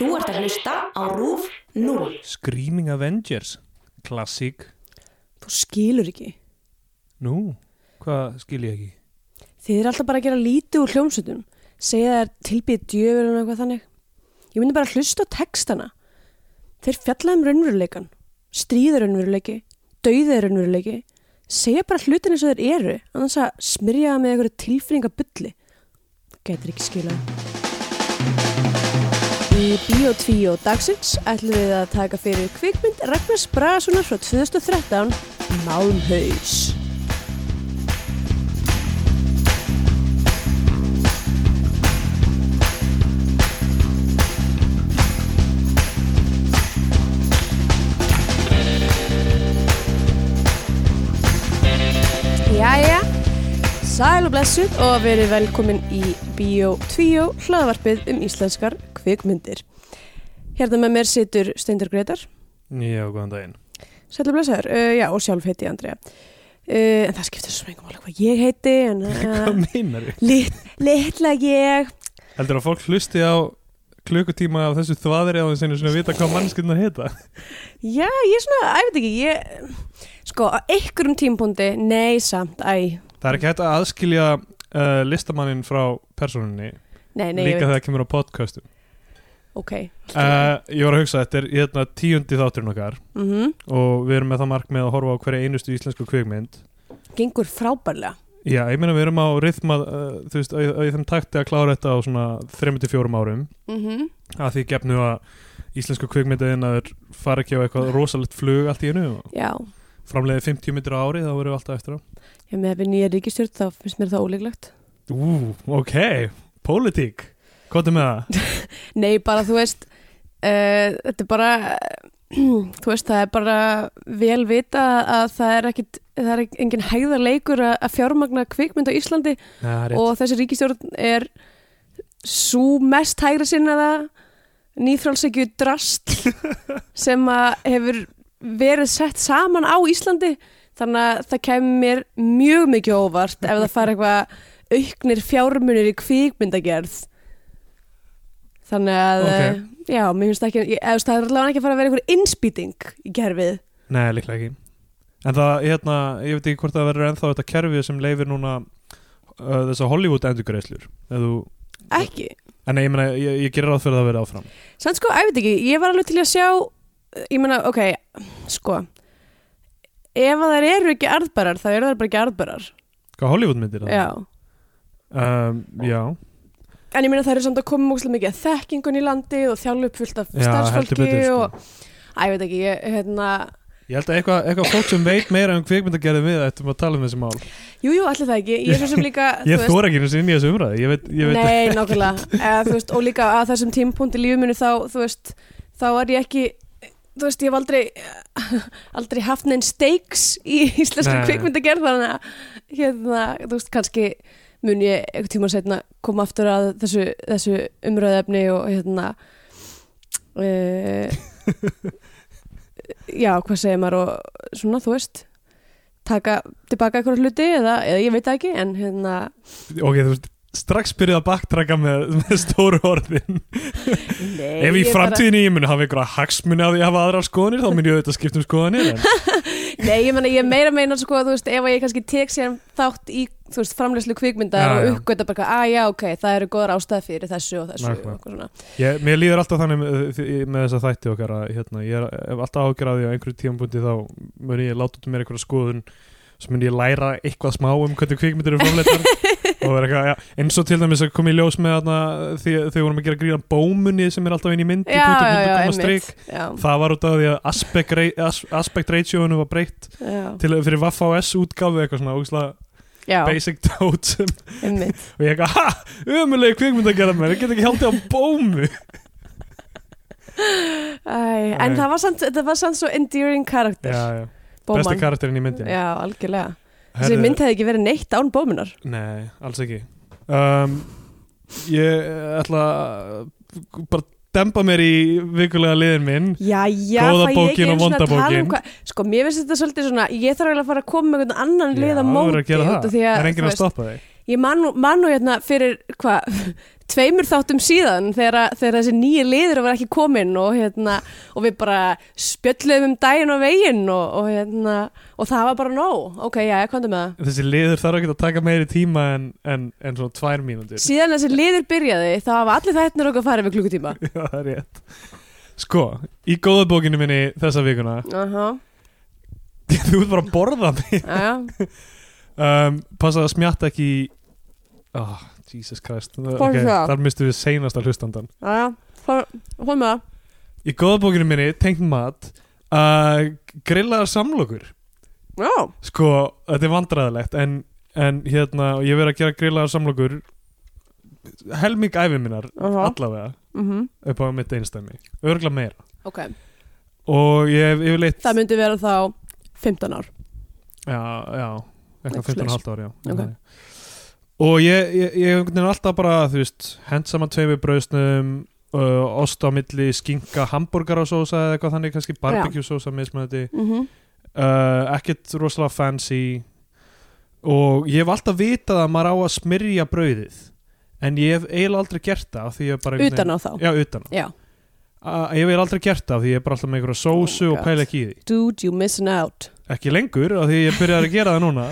Þú ert að hlusta á RÚF 0. Screaming Avengers Klassík Þú skilur ekki. Nú, hvað skil ég ekki? Þið er alltaf bara að gera lítið úr hljómsutum. Segja þær tilbyggð djöfur og eitthvað þannig. Ég myndi bara að hlusta á textana. Þeir fjalla um raunveruleikan. Stríður raunveruleiki. Dauðið raunveruleiki. Segja bara hlutin eins og þeir eru. Annars að smyrja það með einhverju tilfinningabulli. Getur ekki skilað. Í 2 dagsins ætlum við að taka fyrir kvikmynd Ragnars Bragasonar frá 2013 Málmhaus. Jæja, sæl og blessuð og verið velkomin í Bíó 2 hlaðvarpið um íslenskar kvikmyndir. Hérna með mér situr Steindur Gretar, Já, góðan daginn sæl og blessaður, uh, já og sjálf heiti ég Andrea. Uh, en það skiptir svo mengum alveg hvað ég heiti, en Hvað uh, meinar þið? lit, litla ég, Heldur að fólk hlusti á klukkutíma af þessu þvaðri á þess að svona vita hvað mannskildna heita? já ég er svona, ég veit ekki, ég, sko á einhverjum tímpúndi, nei samt, æ, Það er ekki hægt að aðskilja uh, listamannin frá personinni nei, nei, líka þegar það kemur á podcastum. Ok. uh, Ég var að hugsa, þetta er hérna, tíundi þátturinn okkar. Mm og við erum með það mark með að horfa á hverja einustu íslensku kvikmynd. Gengur frábærlega. Já, ég meina við erum á rithma uh, þú veist, að, ég þeim takti að klára þetta á svona 3-4 árum. Mm að því gefnu að íslensku kvikmyndiðin að fara ekki á eitthvað rosalegt flug allt í Já, framleiði 50 myndir á ári þá verðum við alltaf eftir á ég með að við nýja ríkistjórn þá finnst mér það ólíklegt. Ú, ok, pólitík Hvað er með það? Nei, bara þú veist, uh, þetta er bara, þú veist, það er bara vel vita að það er ekkit, það er engin hægðarleikur að að fjármagna kvikmynd á Íslandi Nei, og þessi ríkistjórn er svo mest hægra sinnaða nýfrálsækju drast sem að hefur verið sett saman á Íslandi þannig að það kemur mjög mikið óvart ef það fara eitthvað auknir fjármunir í kvikmyndagerð þannig að Ok. okay. já, mér finnst ekki ég, það er allavega ekki að fara að vera einhver innspýting í gerfið Nei, líklega ekki En það, hérna, ég veit ekki hvort það verður ennþá þetta kerfið sem leifir núna uh, þessa Hollywood endurgreislur þú... ekki, En ég ég, ég gerir ráð fyrir það að vera áfram sann sko, ég veit ekki ég var alveg til að sjá ég meina, ok, sko. Ef að þær eru ekki arðbærar þá eru þær bara ekki arðbærar Hvað Hollywood myndir það? já, um, Já, en ég meina það eru samt að koma múkslega mikið að þekkingun í landi og þjálfu upp fullt af starfsfólki sko. og Æ, ég veit ekki, ég, hérna Ég held að eitthvað, eitthvað fólk sem veit meira um kvikmyndagerði við ættum að tala um þessi mál. Jú, jú, allir það ekki, ég er svo sem líka Ég þóra ekki eins og inn í þessu umræði Ég veit, ég veit Nei, nákvæmlega. Eða, þú veist, og líka að þessum tímpunkti lífuminu þá, þú veist, þá var ég ekki þú veist, ég hef aldrei aldrei haft neinn stakes í íslensku Nei. kvikmyndagerð þannig að, hérna, þú veist, kannski mun ég einhvern tíma setna koma aftur að þessu, þessu umröðefni og hérna uh, já, hvað segir maður og svona, þú veist taka tilbaka eitthvað hluti eða, eða ég veit ekki, en hérna Ok, þú veist, strax byrjuð að baktraka með, með stóru orðin. Nei, Ef í ég framtíðinni ég muni hafa einhverja hagsmuni að að hafa aðrar skoðanir þá mun ég auðvitað skipta um skoðanir. Nei, ég meina, ég meira meina sko að þú veist, ef ég kannski tek sér þátt í, veist, framleyslu kvikmyndar Já, og uppgöta bara, að já, ok, það eru góðar ástæði fyrir þessu og þessu ég, Mér líður alltaf þannig með, með þessa þætti okkar að hérna, ég er, ef alltaf ágjör að því á einhverju tímabundi þá mun ég láta út um mér einhverja skoðun svo mun ég læra eitthvað smá um hvernig kvikmyndir eru framleitar er eitthvað, já, eins og til dæmis að koma í ljós með þarna því þegar við vorum að gera gríðan bómunni sem er alltaf inn í mynd í Já, já, já, það var út af því að aspect, as, aspect ratioinu var breytt til, fyrir Waffa OS útgáfu eitthvað svona ógislega basic einmitt. og ég eitthvað, ha, umulegi kvikmynd að gera mér, ég get ekki haldið á bómu. Æ, en það var samt svo endearing karakter, bóman. karakterinn í myndin Já, algjörlega. Þessi mynd hefði ekki verið neitt án bómunar. nei, alls ekki. Um, ég ætla bara dempa mér í vikulega liðin minn. Já, já, fæ ég ekki og sinni vonda að tala um hvað, sko, mér finnst þetta svolítið svona, ég þarf eiginlega að fara að koma með einhvern annan lið Já, að þú verður móti að gera það, það er enginn að stoppa þig. Ég man nú hérna fyrir hvað tveimur þáttum síðan þegar, þegar þessi nýju liður var ekki komin og, hérna, og við bara spjöllum um daginn og veginn og, og, hérna, og það var bara nóg. Ok, já, komdu með það. Þessi liður þarf ekki að taka meiri tíma en, en, en svona tvær mínútur. Síðan þessi liður byrjaði þá var allir þættinir okkur að fara við klukkutíma. Já, það er rétt. Sko, í góða bókinu minni þessa vikuna uh Þú ert bara að borða mig. Já, um, Passa að smjatta ekki í oh, Jesus Christ. Það? Þar mistu við seinasta hlustandan já, já, hvað með það. Í góða bókinu minni, tengt mat uh, Grillaðar samlokur. Já, Sko, þetta er vandræðilegt En, en hérna, ég verið að gera grillaðar samlokur Helming æfi minnar Aha. Allavega, mhm, upp á mitt einstæmi Örgla meira. Ok. Og ég hef yfirleitt það myndi vera þá 15 ár. Já, já, eitthvað Eitthvað 15 og halvt ár, já. Ok. Og ég, ég, ég veginn alltaf bara, þú veist, hend saman tveimur brauðsnum uh, ost á milli skinka hambúrgarasósa eða eitthvað þannig, kannski barbecue sósa mismunandi, mhm, uh, ekkert rosalega fancy. Og ég hef alltaf vitað að maður á að smyrja brauðið en ég hef eiginlega aldrei gert það því ég bara utan á þá? Já, utan á. Já, uh, Ég hef eiginlega aldrei gert það því ég er bara alltaf með einhverja sósu Oh og pæla ekki í því. Dude, you missing out ekki lengur af því ég byrjaði að gera það núna.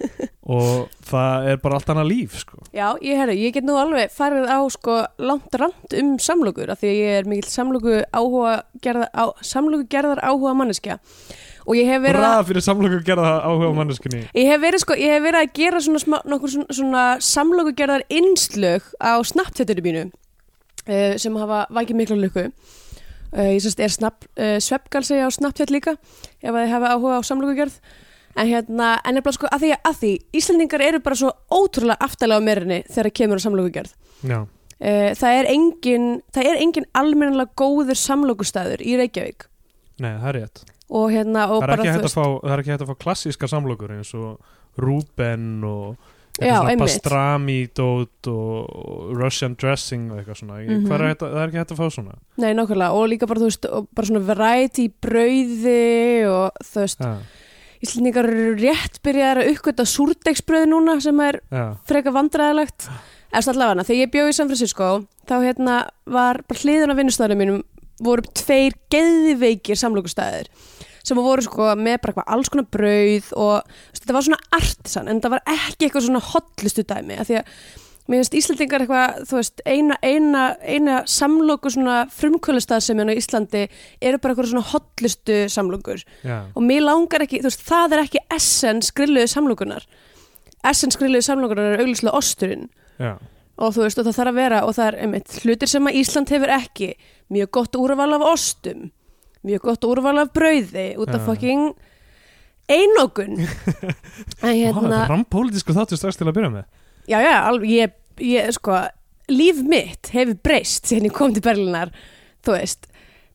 Og það er bara allt annað líf sko. Já, ég, herri, ég get nú alveg farið á sko langt rand um samlokur af því ég er mikill samloku áhuga gerðar, á, samloku gerðar áhuga manneskja. Og ég hef verið að Ræða fyrir gera það áhuga á manneskunni Ég hef verið, sko, ég hef verið að gera svona, smá, nokkur svona, svona samloku gerðar innslög á snapptjöttinu mínu uh, sem hafa vakið mikla lukku ég sérst er uh, sveppgalsi á snapptjött líka ef að þið hafa áhuga á samloku gerð en hérna, en bara sko að því að því Íslandingar eru bara svo ótrúlega aftalega á meirinni þegar kemur á samloku gerð Já, uh, það er engin það er engin almennilega góður samlokustæður í Reykjavík. Nei, það er rétt. Og hérna og það er, það er ekki hægt að fá klassíska samlokur eins og Ruben og eitthvað svona pastrami dót og, Russian dressing og eitthvað svona. Mm Mhm. er að, það er ekki hægt að fá svona? Nei, nákvæmlega, og líka bara, þú veist, bara svona variety brauði og þú veist, Já, Íslendingar eru rétt byrjaðar að uppgöta súrdegsbrauð núna sem er já, freka vandræðilegt. Eftir allavega, þegar ég bjó í San Francisco, þá hérna var bara hliðun á vinnustæðinu mínum voru tveir geðveikir samlokustæðir sem voru sko með bara eitthvað alls konar brauð og þetta var svona artisan en það var ekki eitthvað svona hotlustu dæmi af því að mér finnst Íslandingar eitthvað þú veist, eina, eina, eina samloku svona frumkvölustað sem er á Íslandi eru bara eitthvað svona hotlustu samlokur. Já, og mér langar ekki, þú veist, það er ekki essens grilluðu samlokunar essens grilluðu samlokunar er auglýslega osturinn. Já. og þú veist, og það þarf að vera og það er einmitt hlutir sem að Ísland hefur ekki. Mjög gott úrval af ostum mjög gott úrval af brauði út af fucking Vá, hérna, rampólitísku þáttu strax til að byrja með. Já já, alveg, ég, ég sko, líf mitt hefur breyst síðan ég kom til Berlinar þú veist,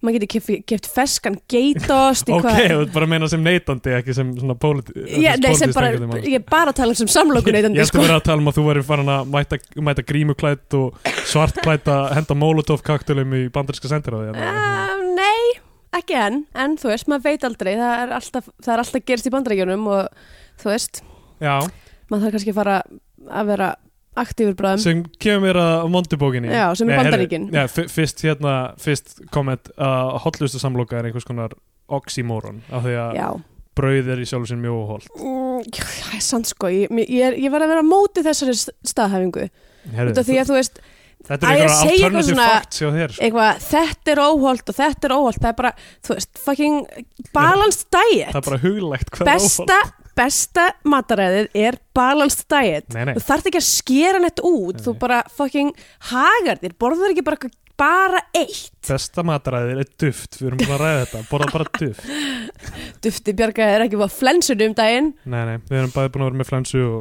maður getur keft, feskan geitost Ok, þú bara meina sem neytandi ekki sem svona pólit ég, nei, sem bara, ég er bara að tala um sem samlokun Ég neytandi ætti sko. vera að tala um að þú væri farin að mæta, mæta grímuklætt og svartklætt að henda molotov kaktelum í bandaríska sendiráði Uh, nei, ekki enn en þú veist, maður veit aldrei það er alltaf, það er alltaf gerst í bandaríkjunum og þú veist, Já, maður þarf kannski að fara að vera aktífur bráðum sem kemur að mondubókinni Já, sem er Bandaríkin. Fyrst hérna, fyrst komment að uh, hotlustu samloka er einhvers konar oxymoron af því að brauð er í sjálf sér mjög óholt. Mm, það er sant sko ég, ég, ég var að vera móti þessari st- staðhæfingu. Því að þú veist, Þetta er einhverja alternative svona- facts hjá þér sko. eitthvað, þetta er óholt og þetta er óholt, það er bara, þú veist, fucking balanced diet. Það er bara huglegt hvað er besta, besta mataræðið er balanced diet. Nei, nei. þú þarft ekki að skera neitt út. Nei, þú bara fucking hagar þér borðar ekki bara, bara eitt. Besta mataræðir er duft, við erum búin að ræða þetta. Borða bara duft. Dufti bjargaði er ekki búið að flensunum um daginn. Nei, nei, við erum bæði búin að vera með flensu og,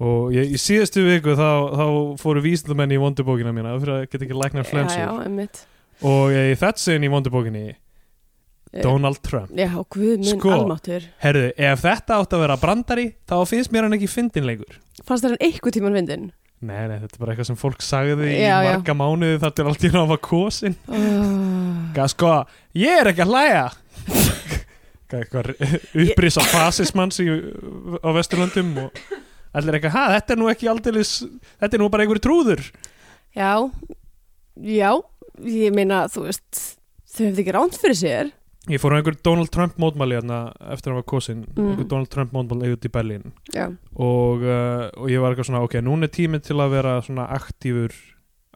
og ég, í síðustu viku þá, þá fóru vísindamenn í vondubókina mína fyrir að geta ekki læknar flensu. já, já, og ég, í þetta segin í vondubókinni Eh, Donald Trump. já, guð minn Sko. almáttur Herðu, ef þetta átt að vera brandari þá finnst mér hann ekki fyndin lengur. Fannst það hann einhver tíman vindin Nei, nei, þetta er bara eitthvað sem fólk sagði í Já, já. marga mánuði þar til allt í náfa kosin oh. Sko, ég er ekki að hlæja. Eitthvað upprisa fasismanns í, á Vesturlöndum og allir eitthvað, ha, þetta er nú ekki aldeilis þetta er nú bara einhver trúður? Já, já, ég meina, þú veist, þau hefði ekki ránt fyrir sér. Ég fór á einhver Donald Trump mótmæli hérna eftir að hann var kosin, Mm. einhver Donald Trump mótmæli út í Berlín. Já, og, uh, og ég var eitthvað svona, ok, núna er tíminn til að vera svona aktífur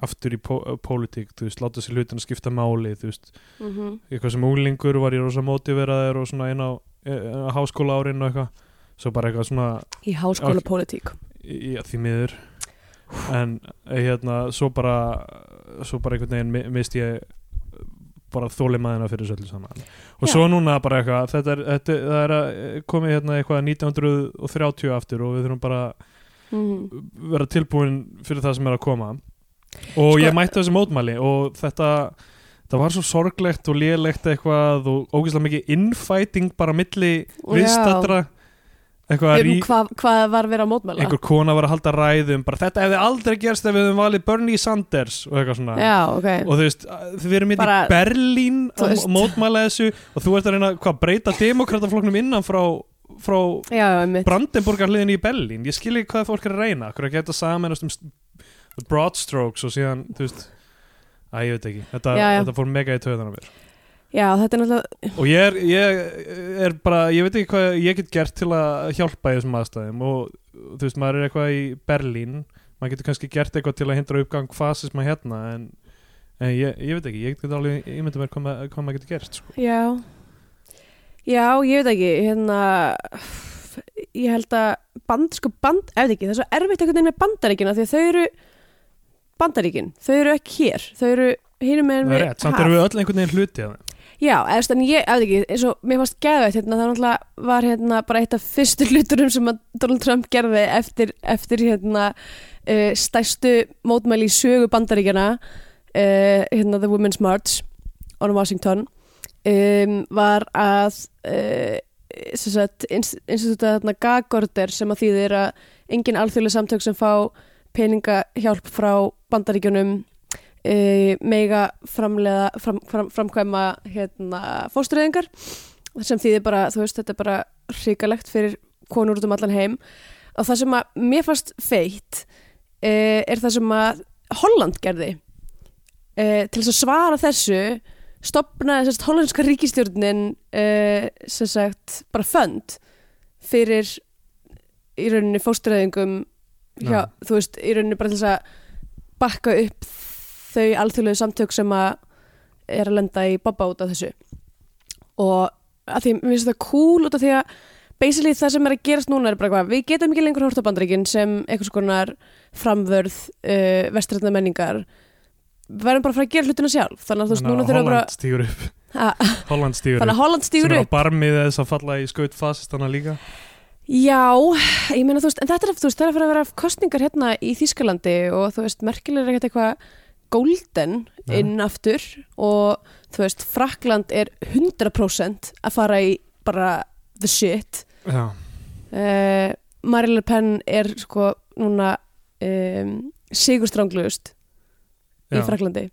aftur í pó pólitík, þú veist, láta sér hlutin að skipta máli, þú veist, mm eitthvað sem unglingur var ég rosa mótiveraður og svona inn á, á háskóla árin og eitthvað, svo bara eitthvað svona í háskóla pólitík. í, því miður en eh, hérna, svo bara svo bara einhvern veginn mi- misti ég bara þóli maðina fyrir öllu saman og Já. svo núna bara eitthvað þetta er, þetta, það er að eh, komið hérna eitthvað 1930 aftur og við þurfum bara Mm vera tilbúin fyrir það sem er að koma og Sko- ég mætti þessi mótmæli og þetta það var svo sorglegt og lélegt eitthvað og ógeðslega mikið innfæting bara milli Já. viðstættra rí, hvað, hvað var verið að mótmæla? einhver kona var að halda ræðum bara þetta hefði aldrei gerst ef við höfum valið Bernie Sanders og eitthvað svona Já, ok. og þú veist, við erum hérna Bara- í Berlín að veist. mótmæla þessu og þú ert að reyna hvað breyta demokrataflokknum innan frá, frá Já, já, mitt. Brandenburgar hliðin í Berlín ég skil ekki hvað fólk er að reyna er að geta samanast um broad strokes og síðan, þú veist að ég veit ekki, þetta, Já, já. þetta fór mega í töðan á mér Já, þetta er náttúrulega, og ég er, ég er bara ég veit ekki hvað ég get gert til að hjálpa í þessum aðstæðum og þú veist, maður er eitthvað í Berlín maður getur kannski gert eitthvað til að hindra uppgang fasisma hérna en, en ég, ég veit ekki, ég get alveg ímynda mér hvað, ma- hvað maður getur gert sko. já. Já, ég veit ekki, hérna, ég held að band, sko band, ef ekki, það er svo erfitt veginn með bandaríkina því að þau eru bandaríkin, þau eru ekki hér, þau eru hinum með það er rétt, samt erum við öll einhvern veginn hluti að það Já, eða ég, ef ekki, eins og mér fannst geðvægt hérna, það náttúrulega var hérna bara eitt af fyrstu hluturum sem að Donald Trump gerði eftir, eftir hérna uh, stæstu mótmæli í sögu bandaríkjana uh, hérna The Women's March on Washington um, var að uh, instituta þarna gagorder sem að þýðir að engin alþjóðlega samtök sem fá peningahjálp frá bandaríkjunum e, mega framlega, fram, fram, framkvæma hérna, fóstureyðingar sem þýðir bara, þú veist, þetta er bara hrikalegt fyrir konur út um allan heim og það sem að mér fannst feitt e, er það sem að Holland gerði e, til þess að svara þessu stopnaði sérst hollandska ríkistjórnin sem sagt bara fönd fyrir í rauninni fóstureyðingum hjá, Já. þú veist, í rauninni bara til þess að bakka upp þau alþjóðlegu samtök sem að er að lenda í bobba út af þessu. Og að því mér finnst þetta cool út af því að basically það sem er að gerast núna er bara hvað, við getum ekki lengur bandaríkin sem einhvers konar framvörð uh, vestrætna menningar. Við verðum bara að fara að gera hlutina sjálf. Þannig að þú veist, núna þurfum við Holland stígur upp. Að, Holland stígur þannig að Holland sem stígur er á barmið þess að falla í skaut fasistana líka. Já, ég meina þú veist, en þetta er, veist, er að að vera kostningar hérna í Þýskalandi og þú veist, merkilega er ekkert eitthvað golden inn aftur og þú veist, Frakland er 100% að fara í bara the shit. Já, uh, Marine Le Pen er sko núna um, sigurstranglust í. Fraklandi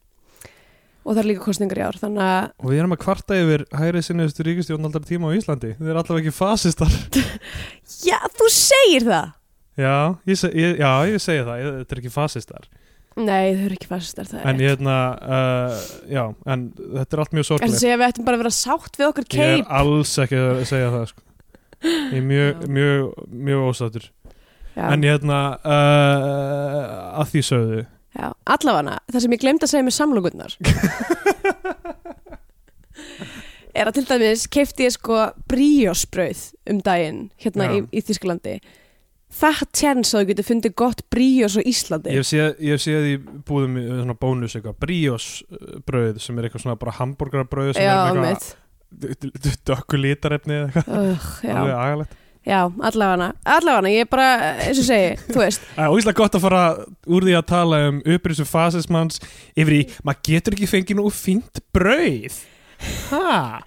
og það er líka kostningar í ár þannig að Og við erum að kvarta yfir hægri sinniðustu ríkistjórn aldrei tíma á Íslandi. Þið er allavega ekki fasistar. Já, þú segir það. Já, ég, seg, ég, já, ég segi það, þetta er ekki fasistar Nei, þau eru ekki fasistar, það er En ég hérna, uh, já, en þetta er allt mjög það að sorglegt segja að við ættum bara að vera sátt við okkar Ég er keip alls ekki að segja það sko. Ég er mjög, Já. mjög, mjög ósáttur Já. En hérna, uh, að því sögðu Já, allavega, það sem ég glemd að segja með samlokurnar er að til dæmis keifti ég sko bríosbrauð um daginn hérna Já. í, í Þísklandi það tjens að þú getur fundið gott bríos á Íslandi. Ég hef séð, ég hef séð í búðum í svona bónus eitthvað, bríos brauð sem er eitthvað svona bara hambúrgarabrauð sem Já, er eitthvað dökku litarefni eða eitthvað, já, alveg agalegt. Já, allavega allavega, ég er bara, eins og segi, þú veist. Það er óíslega gott að fara úr því að tala um upprisu fasismanns yfir í, maður getur ekki fengið nú fínt brauð. Ha?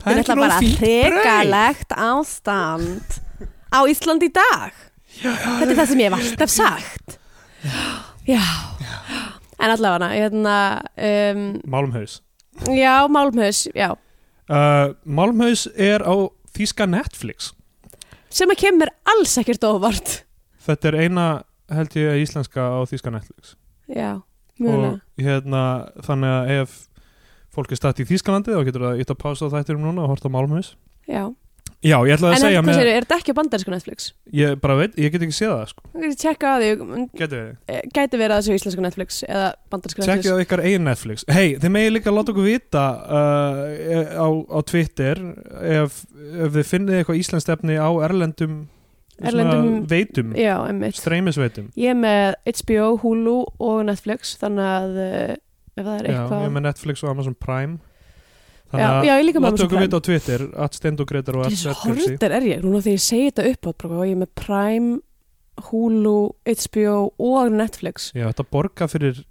Það er ekki nú fínt brauð. hrikalegt ástand á Íslandi í dag þetta er það sem ég hef alltaf sagt. Já, en allavega hérna, um, Málmhaus. Já, Málmhaus já, uh, Málmhaus er á þýska Netflix. Sem að kemur alls ekkert óvart. Þetta er eina held ég íslenska á þýska Netflix. Já, Mögulega. og hérna þannig að ef fólk er statt í Þýskalandi þá getur það ítt að pása á þættinum núna og horta á Málmhaus. Já. Já, ég ætlaði En að segja hvað með, segir, er þetta ekki á bandarísku Netflix? ég bara veit, ég get ekki séð það sko, Ég geti tjekka á því, getur við eh, gæti verið að þessu íslensku Netflix eða bandarísku Netflix. Tjekkið á ykkar eigin Netflix. Hei, þið megið líka að láta okkur vita uh, á, á Twitter ef, ef þið finnið eitthvað íslensk stefni á erlendum, Erlendum- veitum Já, einmitt. streymisveitum. Ég er með HBO, Hulu og Netflix þannig að uh, ef það er Já, eitthvað ég er með Netflix og Amazon Prime. Já, Þannig já, að Amazon okkur vita á Twitter at Steindogreitar og Svettkelsi horrður er ég, núna þegar ég segi þetta upp átt, bara, ég er með Prime, Hulu, HBO og Netflix. Já, þetta borga fyrir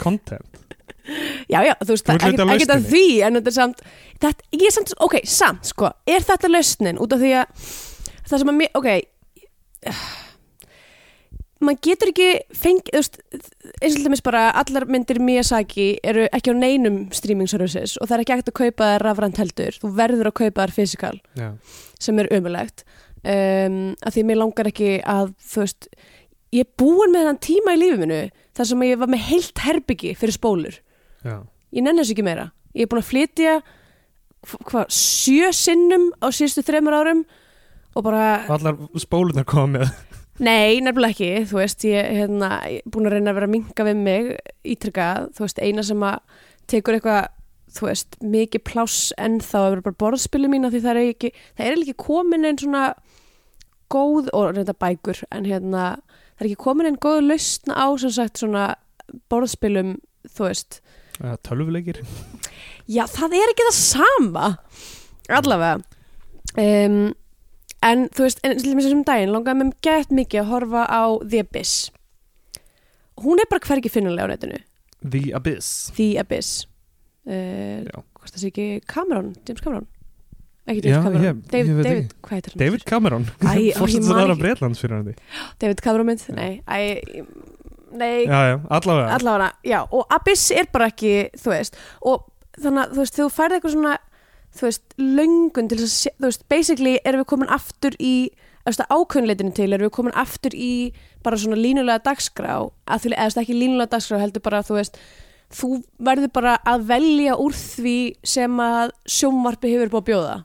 content. Já, já, þú veist, hluti ekkert að því en þetta er samt, þetta, ég er samt ok, samt, sko, er þetta lausnin út af því að það sem að mér, ok maður getur ekki fengið, þú veist eins og þess bara, allar myndir Miyazaki eru ekki á neinum streaming services og það er ekki ekkert að kaupa þær rafrænt heldur. Þú verður að kaupa þær fysikal Já, sem er umulegt um, að því mér langar ekki að þú veist, ég er búin með þann tíma í lífið minu þar sem ég var með heilt herbyggi fyrir spólur. Já, ég nenni þessu ekki meira. Ég er búin að flytja hva- hvað, sjö sinnum á síðustu þremur árum og bara, allar spólunar koma með nei, nefnilega ekki. Þú veist, ég er hérna, er búin að reyna að vera að minka við mig ítrykkað þú veist, eina sem að tekur eitthvað þú veist, mikið pláss en þá er bara borðspili mín því það er ekki það er ekki komin einn svona góð, og reynda bækur en hérna, það er ekki komin einn góð lausn á sem sagt svona borðspilum, þú veist. Ja, tölvuleikir. Já, það er ekki það sama. Allavega. Um, en þú veist, en til dæmis þessum daginn langaði mér gett mikið að horfa á The Abyss. Hún er bara hvergi finnulega á netinu. The Abyss. The Abyss. Uh, Já. hvort það sé ekki Cameron, James Cameron? Ekki Já, James Cameron, ég- ég David, veit David, hvað heitir hann? David Cameron. Æ, ó, ég Fórstu man það aðra ekki. Breitlands fyrir hann David Cameron mynd, nei æ, nei, Já, já, allavega. Allavega, já, og Abyss er bara ekki, þú veist, og þannig að þú veist, þú færði eitthvað svona þú veist, löngun til þess að þú veist, basically erum við komin aftur í ákveðinleitinu til, erum við komin aftur í bara svona línulega dagskrá að þú veist, ekki línulega dagskrá heldur bara, þú veist, þú verður bara að velja úr því sem að sjónvarpi hefur búið að bjóða.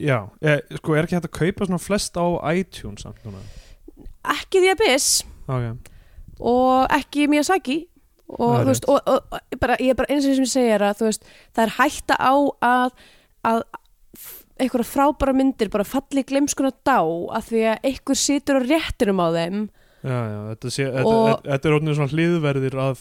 Já, eh, sko, er ekki hægt að kaupa svona flest á iTunes samt núna? Ekki því að Abyss Ok, og ekki Miyazaki og er þú veist, og, og, og bara, ég er bara eins og sem ég segir að þú veist, það er hætta á að, að einhverja frábæra myndir bara falli glemskuna dá að því að einhver situr á réttinum á þeim. Já, já, þetta, sé, þetta, Og- þetta, er orðinu svona hliðverðir að,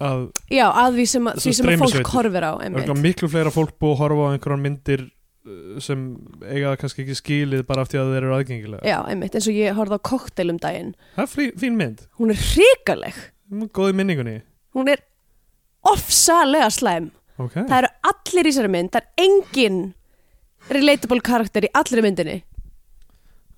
að já, að því sem, að- því sem að fólk horfir á miklu fleira fólk búið að horfa á einhverjar myndir uh, sem eiga kannski ekki skilið bara af því að þeir eru aðgengilega já, einmitt, eins og ég horfði á kokteil um daginn. Það er fín mynd, hún er hrikaleg. Góð í minningunni hún er ofsalega slæm. Ok, það eru allir í þessari mynd, það er engin relatable karakter í allri myndinni.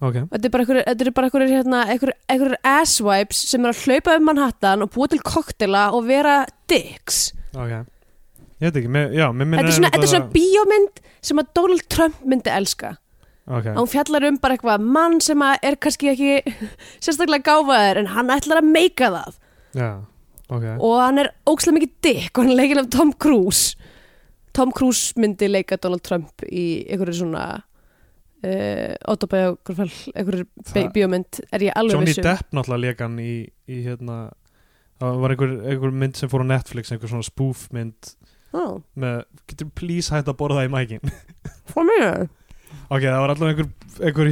Ok. Þetta er bara einhverjir, þetta er bara einhverjir, hérna, einhverjir asswipes sem er að hlaupa um Manhattan og búa til koktela og vera dicks. Ok. Ekki, mér, já, Þetta er svona, þetta er svona bíómynd sem að Donald Trump myndi elska. Ok, Að hún fjallar um bara eitthvað mann sem að er kannski ekki sérstaklega gáfaður en hann ætlar að meika það. já, ok. Og hann er ókslega mikið dick og hann er leikinn af Tom Cruise. Tom Cruise myndi leika Donald Trump í einhverju svona uh, autobiografal, einhverju bíómynd er ég alveg Johnny vissum. Depp náttúrulega leik hann í, í hérna það var einhver, einhver mynd sem fór á Netflix einhver svona spoof mynd Oh, með, getur please hægt að borða það í mækin? Hvað meina ok, það var allavega einhver, einhver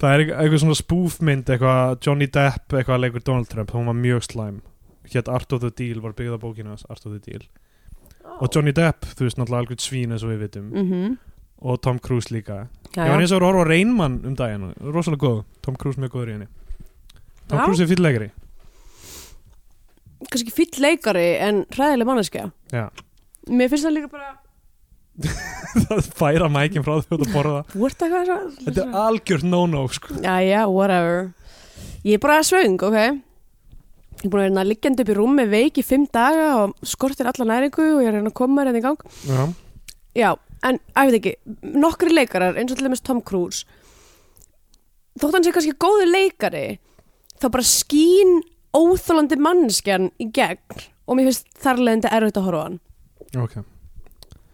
það? er einhver svona spoof mynd eitthvað, Johnny Depp eitthvað leikur Donald Trump, hún var mjög slæm. Hétt Art of the Deal, var byggð á bókinu Art of the Deal. Og Johnny Depp, þú veist náttúrulega algjörð svín eins og við vitum. Mhm. og Tom Cruise líka. Já, ég var eins og að horfa á Reynmann um daginn rosalega góð, Tom Cruise mjög góður í henni. Tom Já. Cruise er fyrir leikari. Kannski fýll leikari en hræðileg manneskja. Já. mér finnst það líka bara það færa mækin frá því að borða. Þetta er algjört no-no sko. já, já, whatever. Ég er bara svöng, ok? Ég er búin að vera liggjandi upp í rúmi veik í fimm daga og skortir alla næringu og ég er að reyna að koma mér hérna í gang. Já. já, en að veit ekki nokkri leikarar, eins og til dæmis Tom Cruise þótt hann sé kannski góður leikari þá bara skín óþólandi mannskjan í gegn og mér finnst þar leðandi erfitt að horfa hann. Ok.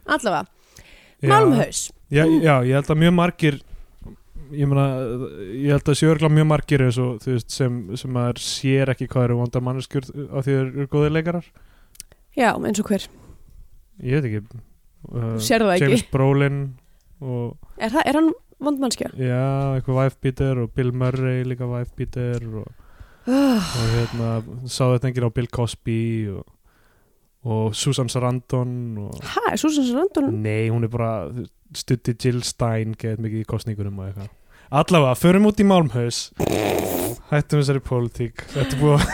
Allavega, Já. Malmhaus já, já, ég held að mjög margir ég meina, ég held að sjörgla mjög margir og veist sem, sem maður sér ekki hvað eru vonda manneskjur á því þeir eru góðir leikarar já, eins og hver, ég veit ekki uh, það ekki? James Brolin og er, það, er hann vond mannskja? já, eitthvað beater og Bill Murray líka beater og, Uh, og hérna, sá þetta enginn á Bill Cosby og, og Susan Sarandon og hæ, Susan Sarandon Nei, hún er bara stutti Jill Stein geðið mikið í kostningunum og eitthvað. Allavega, förum út í Malmhaus Hættum þessari pólitík. Þetta er búið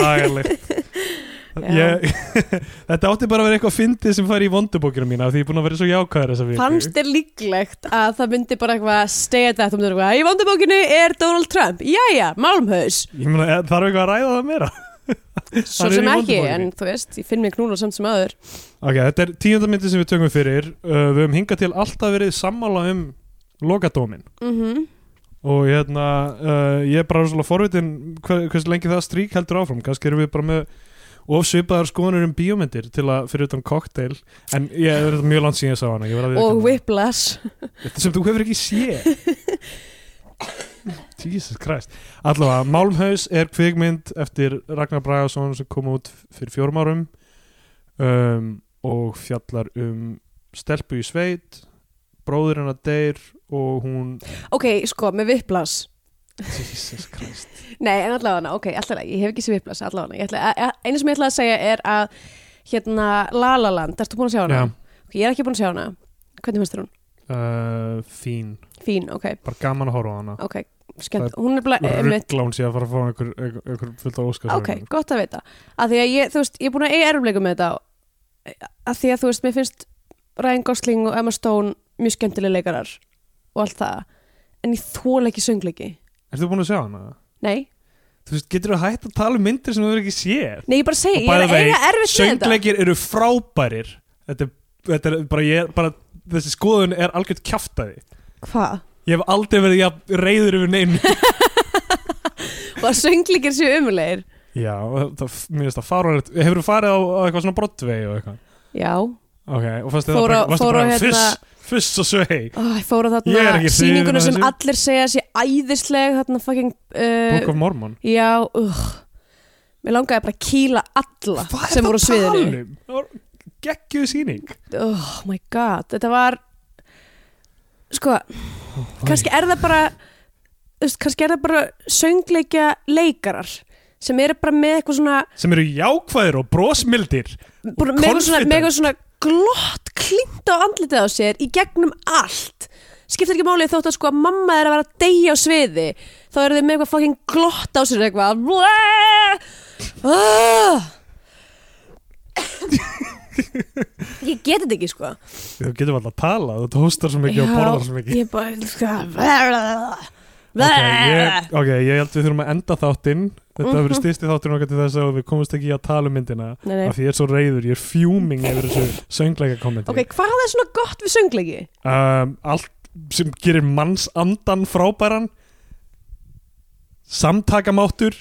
að ég, Þetta átti bara að vera eitthvað fyndið sem fær í vondubókina mína því ég er búin að vera svo jákvæður þessa viku. Fannst þér líklegt að það myndi bara eitthvað stega þetta um þetta í vondubókinu er Donald Trump. Jæja, Malmhaus Ég meina, eh, þarf eitthvað að ræða það meira svo sem ekki, en þú veist ég finn mig knúla samt sem aður Ok, þetta er tíundamyndi sem við tökum fyrir. Uh, Við höfum hingað til alltaf verið sammála um lokadómin mm og hérna, uh, ég er bara svona forvitin hver, hversu lengi það strík heldur áfram. Kannski erum við bara með of svipaðar skoðanur um bíómyndir til að fyrir utan cocktail en ég er þetta mjög langt síðan ég sá hana. Ég og Whiplash. Þetta sem þú hefur ekki séð Jesus Christ. Allavega, Málmhaus er kvikmynd eftir Ragnar Bragason sem kom út fyrir fjórum árum um, og fjallar um stelpu í sveit bróður hennar deyr og hún ok, sko, með Whiplash Jesus Christ. Nei, en allavega, ok, allavega, ég hef ekki sér Whiplash allavega, ætla, a- a- einu sem ég ætla að segja er að hérna La La Land, ertu búin að sjá hana? Já. Ok, ég er ekki búin að sjá hana. Hvernig finnst þér hún? uh, fín, Fín, ok, bara gaman að horfa á hana. Ok, skemmt. Hún er bara, hún sé að fara að fá einhver, einhver, einhver fullt á óskar ok, gott að vita. Að því að ég, þú veist, ég er búin að eiga erfleikum með þetta að því að þú veist, mér finnst Ryan Gosling og Emma Stone mjög skemmtilega leikarar og allt það en ég þól ekki söngleiki. Ertu búin að sjá hana? Nei, Þú veist, getur þú hægt að tala um myndir sem þú verður ekki séð? nei, ég bara segi, ég er að eiga erfitt með þetta. Söngleikir eru frábærir. Þetta er, þetta er bara, ég, bara þessi skoðun er algjört kjaftaði Hvað? Ég hef aldrei verið jafn reyður yfir neinu. Að söngleikir séu umulegir Já, það, mér finnst það fáránlegt. Hefur þú farið á, á eitthvað svona Broadway og eitthvað? Já, Ok, og fannst þið það bara, hérna- fuss og svei? Ó, ég fór á er þarna af sem allir segja sé æðisleg þarna fucking Book uh, of Mormon. Já, uh, mér langaði bara að kýla alla sem voru sviðinu. um? Það var geggjuð sýning. Oh my god, þetta var sko, kannski er það bara kannski er það bara söngleikja leikarar sem eru bara með eitthvað svona sem eru jákvæðir og brosmildir. Bara með eitthvað svona, glott klint á andlitið á sér í gegnum allt. Skiptir ekki máli þótt að sko að mamma er að vera að deyja á sviði þá eru þið með eitthvað fucking glott á sér eitthvað. Ah. ég get þetta ekki sko þú getur alltaf að tala, þú hóstar svo mikið og borðar svo mikið ég bara sko, ok, ég, ok, ég held við þurfum að enda þáttinn þetta Mhm. hefur verið styrsti þátturinn okkar til þess að við komumst ekki í að tala um myndina Nei, nei. af því ég er svo reyður, ég er fjúming yfir þessu söngleika kommenti ok, hvað er svona gott við söngleiki? um, allt sem gerir mannsandan frábæran samtakamáttur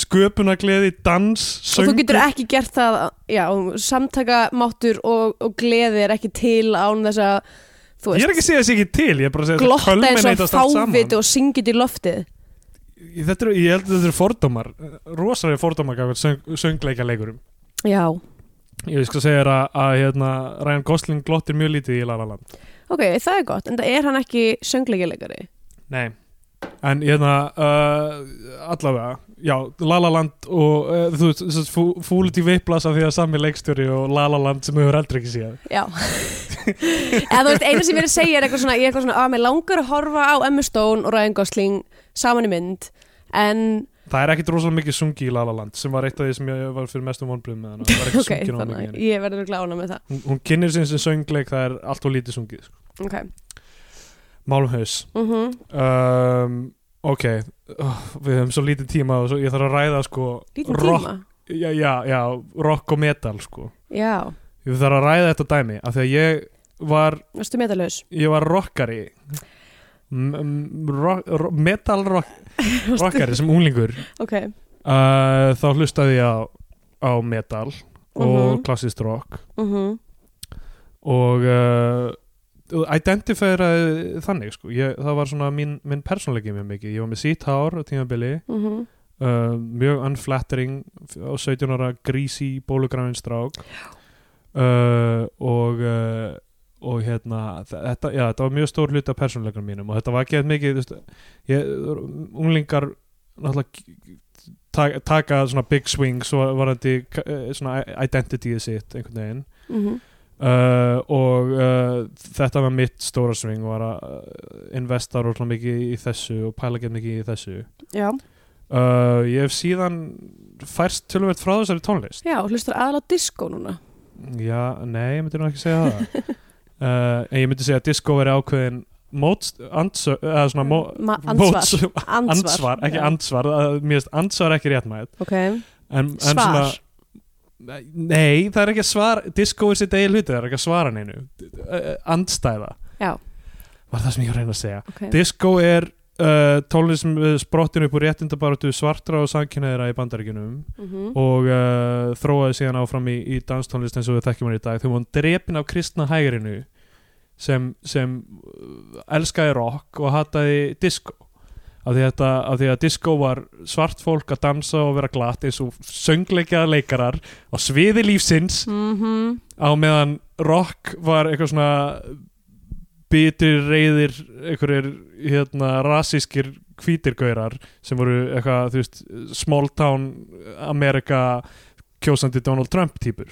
sköpunagleði, dans og þú getur söngur. ekki gert það já, samtaka máttur og, og gleði er ekki til án þess að þú ég er ekki að segja þessi ekki til, ég er bara að segja að glotta eins og culminatast allt saman. fáviti og syngit í loftið. Þetta eru, ég held að þetta eru fordómar rosalega fordómar gafur söng, söngleika leikurum já, ég skal segja þér að, að hérna, Ryan Gosling glottir mjög lítið í La La Land. Ok, það er gott en það er hann ekki söngleikilegari nei en hérna uh, allavega, já, La La Land og uh, þú veist, að fúlit í vipplas af því að sami leikstjóri og La La Land sem höfum aldrei ekki séð. Já. Eða þú veist, eina sem ég er að segja er eitthvað svona, ég er eitthvað svona að mér langar að horfa á Emma Stone og Ryan Gosling saman í mynd. En það er ekkit rosalega mikið sungi í La La Land sem var eitt af því sem ég var fyrir mestum vonbröðum með hana. Það var ekki ok, sungið þannig mikið ég verður glána með það. Hún, hún kynir sinni sem söngleik það er allt og lítið sungið sko. ok, Málumhaus mhm. Um, ok. Oh, við höfum svo lítið tíma og svo, ég þarf að ræða sko lítið rock, tíma? Já, já, já, rock og metal sko. Já, ég þarf að ræða þetta dæmi af því að ég var varstu metalhaus ég var rockari. Rock, ro- metal rock, rockari sem unglingur. Ok, uh, þá hlustaði ég á, á metal og Mhm. klassist rock. Mhm. Og uh, identifæraði þannig sko. ég, það var svona mín, minn persónleiki mjög mikið, ég var með sítt hár á tímabili mhm. uh, mjög unflattering á 17 ára grísi bólugrænin strák. Uh, og uh, og hérna þetta, já, þetta var mjög stór hluti af persónleikunum mínum og þetta var ekki mikið veist, ég, unglingar náttúrulega taka, svona big swings og varandi eh, svona identityið sitt einhvern veginn. Mhm Uh, og uh, þetta var mitt stóra sving var að uh, investa rosalega mikið í þessu og pæla ekki mikið í þessu. Já, uh, ég hef síðan færst tölvöld frá þessari tónlist. Já, hlustar aðalega á disco núna. Já, nei, ég myndi nú ekki segja það. En ég myndi segja að disco veri ákveðin móts, ansvar, mó, móts- ansvar, ansvar, ekki já. ansvar mér finnst ansvar ekki réttmætt Ok, en, en Svar. svona Nei, það er ekki að svara Disco er sitt eigin hluti, það er ekki að svara neinu. Andstæða. Já. Var það sem ég var að reyna að segja. Ok. Disco er uh, tónlist sem sprottin upp úr réttindabaratu svartra og samkynneðra í bandaríkjunum Mhm. og uh, þróaði síðan áfram í, í danstónlist eins og við þekkjum hann í dag. Þegar hún drepin af kristna hægrinu sem, sem elskaði rock og hataði disco af því, þetta, af því að disco var svart fólk að dansa og vera glatt eins og söngleikjaða leikarar á sviði lífsins Mhm. á meðan rock var eitthvað svona bitur reyðir einhverjir hérna rasískir hvítirgaurar sem voru eitthvað, veist, small town Amerika kjósandi Donald Trump típur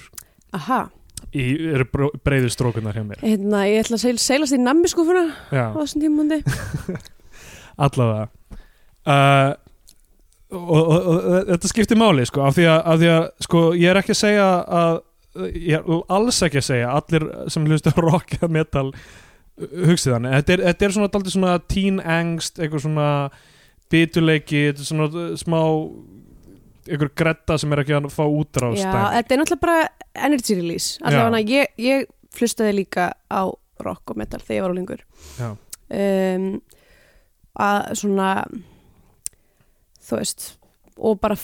Aha, í eru bró- breiðu strókunar hjá mér. Hérna, ég ætla að seil, seilast í nammi skúfuna á þessum tímundi allavega. Uh, og, og, og, og þetta skiptir máli sko, af því að, af því að sko, ég er ekki að segja að ég er alls ekki að segja allir sem hlusta á rock eða metal hugsið þannig, þetta er, þetta er svona daldið svona teen angst, eitthvað svona bituleiki, þetta er svona smá einhver gretta sem er ekki að fá útrást Já, þetta er náttúrulega bara energy release. Allavega ég, ég flustaði líka á rock og metal þegar ég var úlingur Já. um, að svona þú veist og bara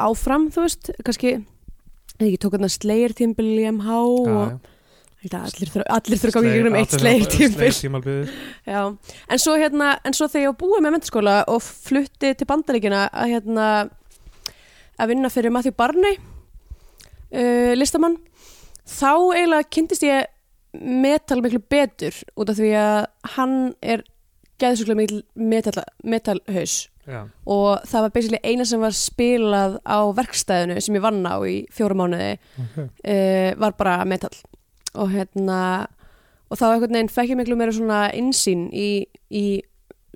áfram, þú veist kannski, ekki tók þarna Slayer tímbil í MH og ég að allir þurfa allir þurfa að í gegnum eitt Slayer tímbil en svo hérna en svo þegar ég var búið með mentaskóla og flutti til bandaríkina að hérna að vinna fyrir Matthew Barney uh, listamann þá eiginlega kynntist ég metal miklu betur út af því að hann er geðsuglega metal, metalhaus. Já, og það var basically eina sem var spilað á verkstæðinu sem ég vann á í fjóra mánuði ok. uh, var bara metal. Og hérna og þá einhvern veginn fekk ég miklu meira svona insýn í, í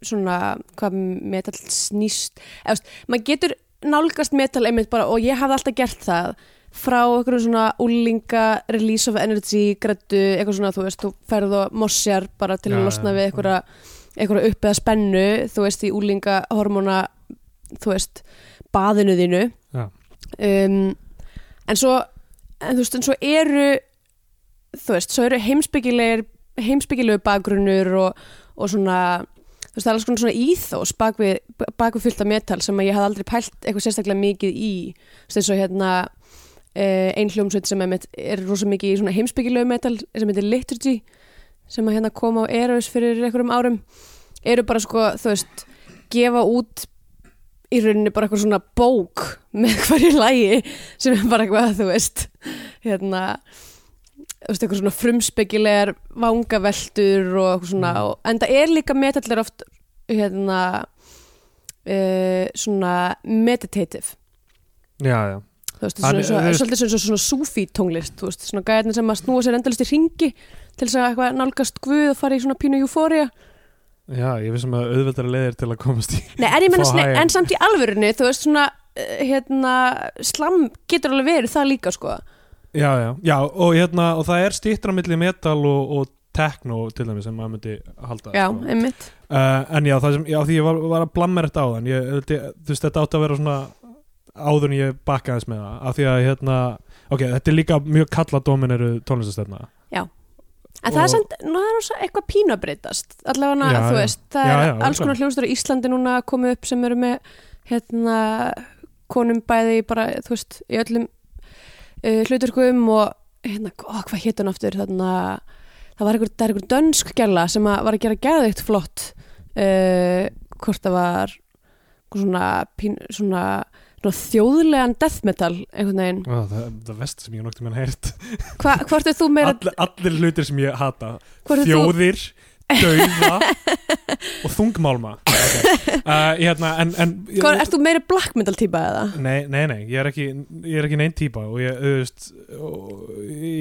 svona hvað metal snýst. Eða, maður getur nálgast metal einmitt bara og ég hafði alltaf gert það frá einhverjum svona úlinga release of energy, grættu eitthvað svona, þú veist, þú ferð og mossjar bara til að losna við einhverja einhverja upp eða spennu, þú veist, í úlinga hormóna, þú veist baðinu þínu. Um, en svo en þú veist, en svo eru þú veist, svo eru heimsbyggilegir heimsbyggilegu bakgrunnur og, og svona þú veist, það er alls konar svona íþós bak við, bak af metal sem að ég hafði aldrei pælt eitthvað sérstaklega mikið í. Eins og hérna uh, ein hljómsveit sem er, er rosa mikið í svona heimsbyggilegu metal sem heitir Liturgy sem að hérna koma á Eros fyrir einhverjum árum eru bara sko, þú veist gefa út í rauninni bara eitthvað svona bók með hverju lægi sem er bara eitthvað, þú veist hérna þú veist, eitthvað svona frumspeggilegar vangaveltur og eitthvað svona Mm. og, en það er líka metallir oft hérna uh, svona meditative. Já, já. Þú veist, svona, svona, þú veist- svolítið svona, svona súfí tónlist þú veist, svona gæðin sem að snúa sér endalist í ringi til þess að eitthvað nálgast guð og fara í svona pínu eufória Já, ég vissum að auðveldara leiðir til að komast í Nei, en Fá sne- en samt í alvörunni þú veist svona, uh, hérna slam getur alveg verið það líka sko. Já, já, já og, hérna, og það er stýttra milli metal og, og techno til dæmis sem maður myndi halda Já, sko. einmitt. Uh, En já, það sem, já, því ég var, var að blamma þetta á þann ég, Þú veist, þetta átti að vera svona áður en ég bakka aðeins með það. Af því að, hérna, ok, þetta er líka mjög kalla domineru tónlistastefna En það er samt, nú það er rosa eitthvað pínu að breytast. Allavega, Já, þú veist það Já, er já, alls konar hljómsdur í Íslandi núna koma upp sem eru með hérna, konum bæði bara, þú veist, í öllum uh, hluturkum og hérna, ó, hvað hann aftur þarna, það var einhver, það er einhver dönsk gæla sem að var að gera gæðikt flott uh, hvort það var svona, pín, svona þjóðlegan death metal einhvern veginn, Ó, það er það vest sem ég nokti mér heyrt. Hva, hvort er þú meira allir, allir hlutir sem ég hata. Þjóðir, dauða og þungmálma. Okay. uh, hérna, en, en hvort, ert þú meira black metal típa eða? Nei, nei, nei, ég er ekki, ég er ekki neinn típa og ég, og,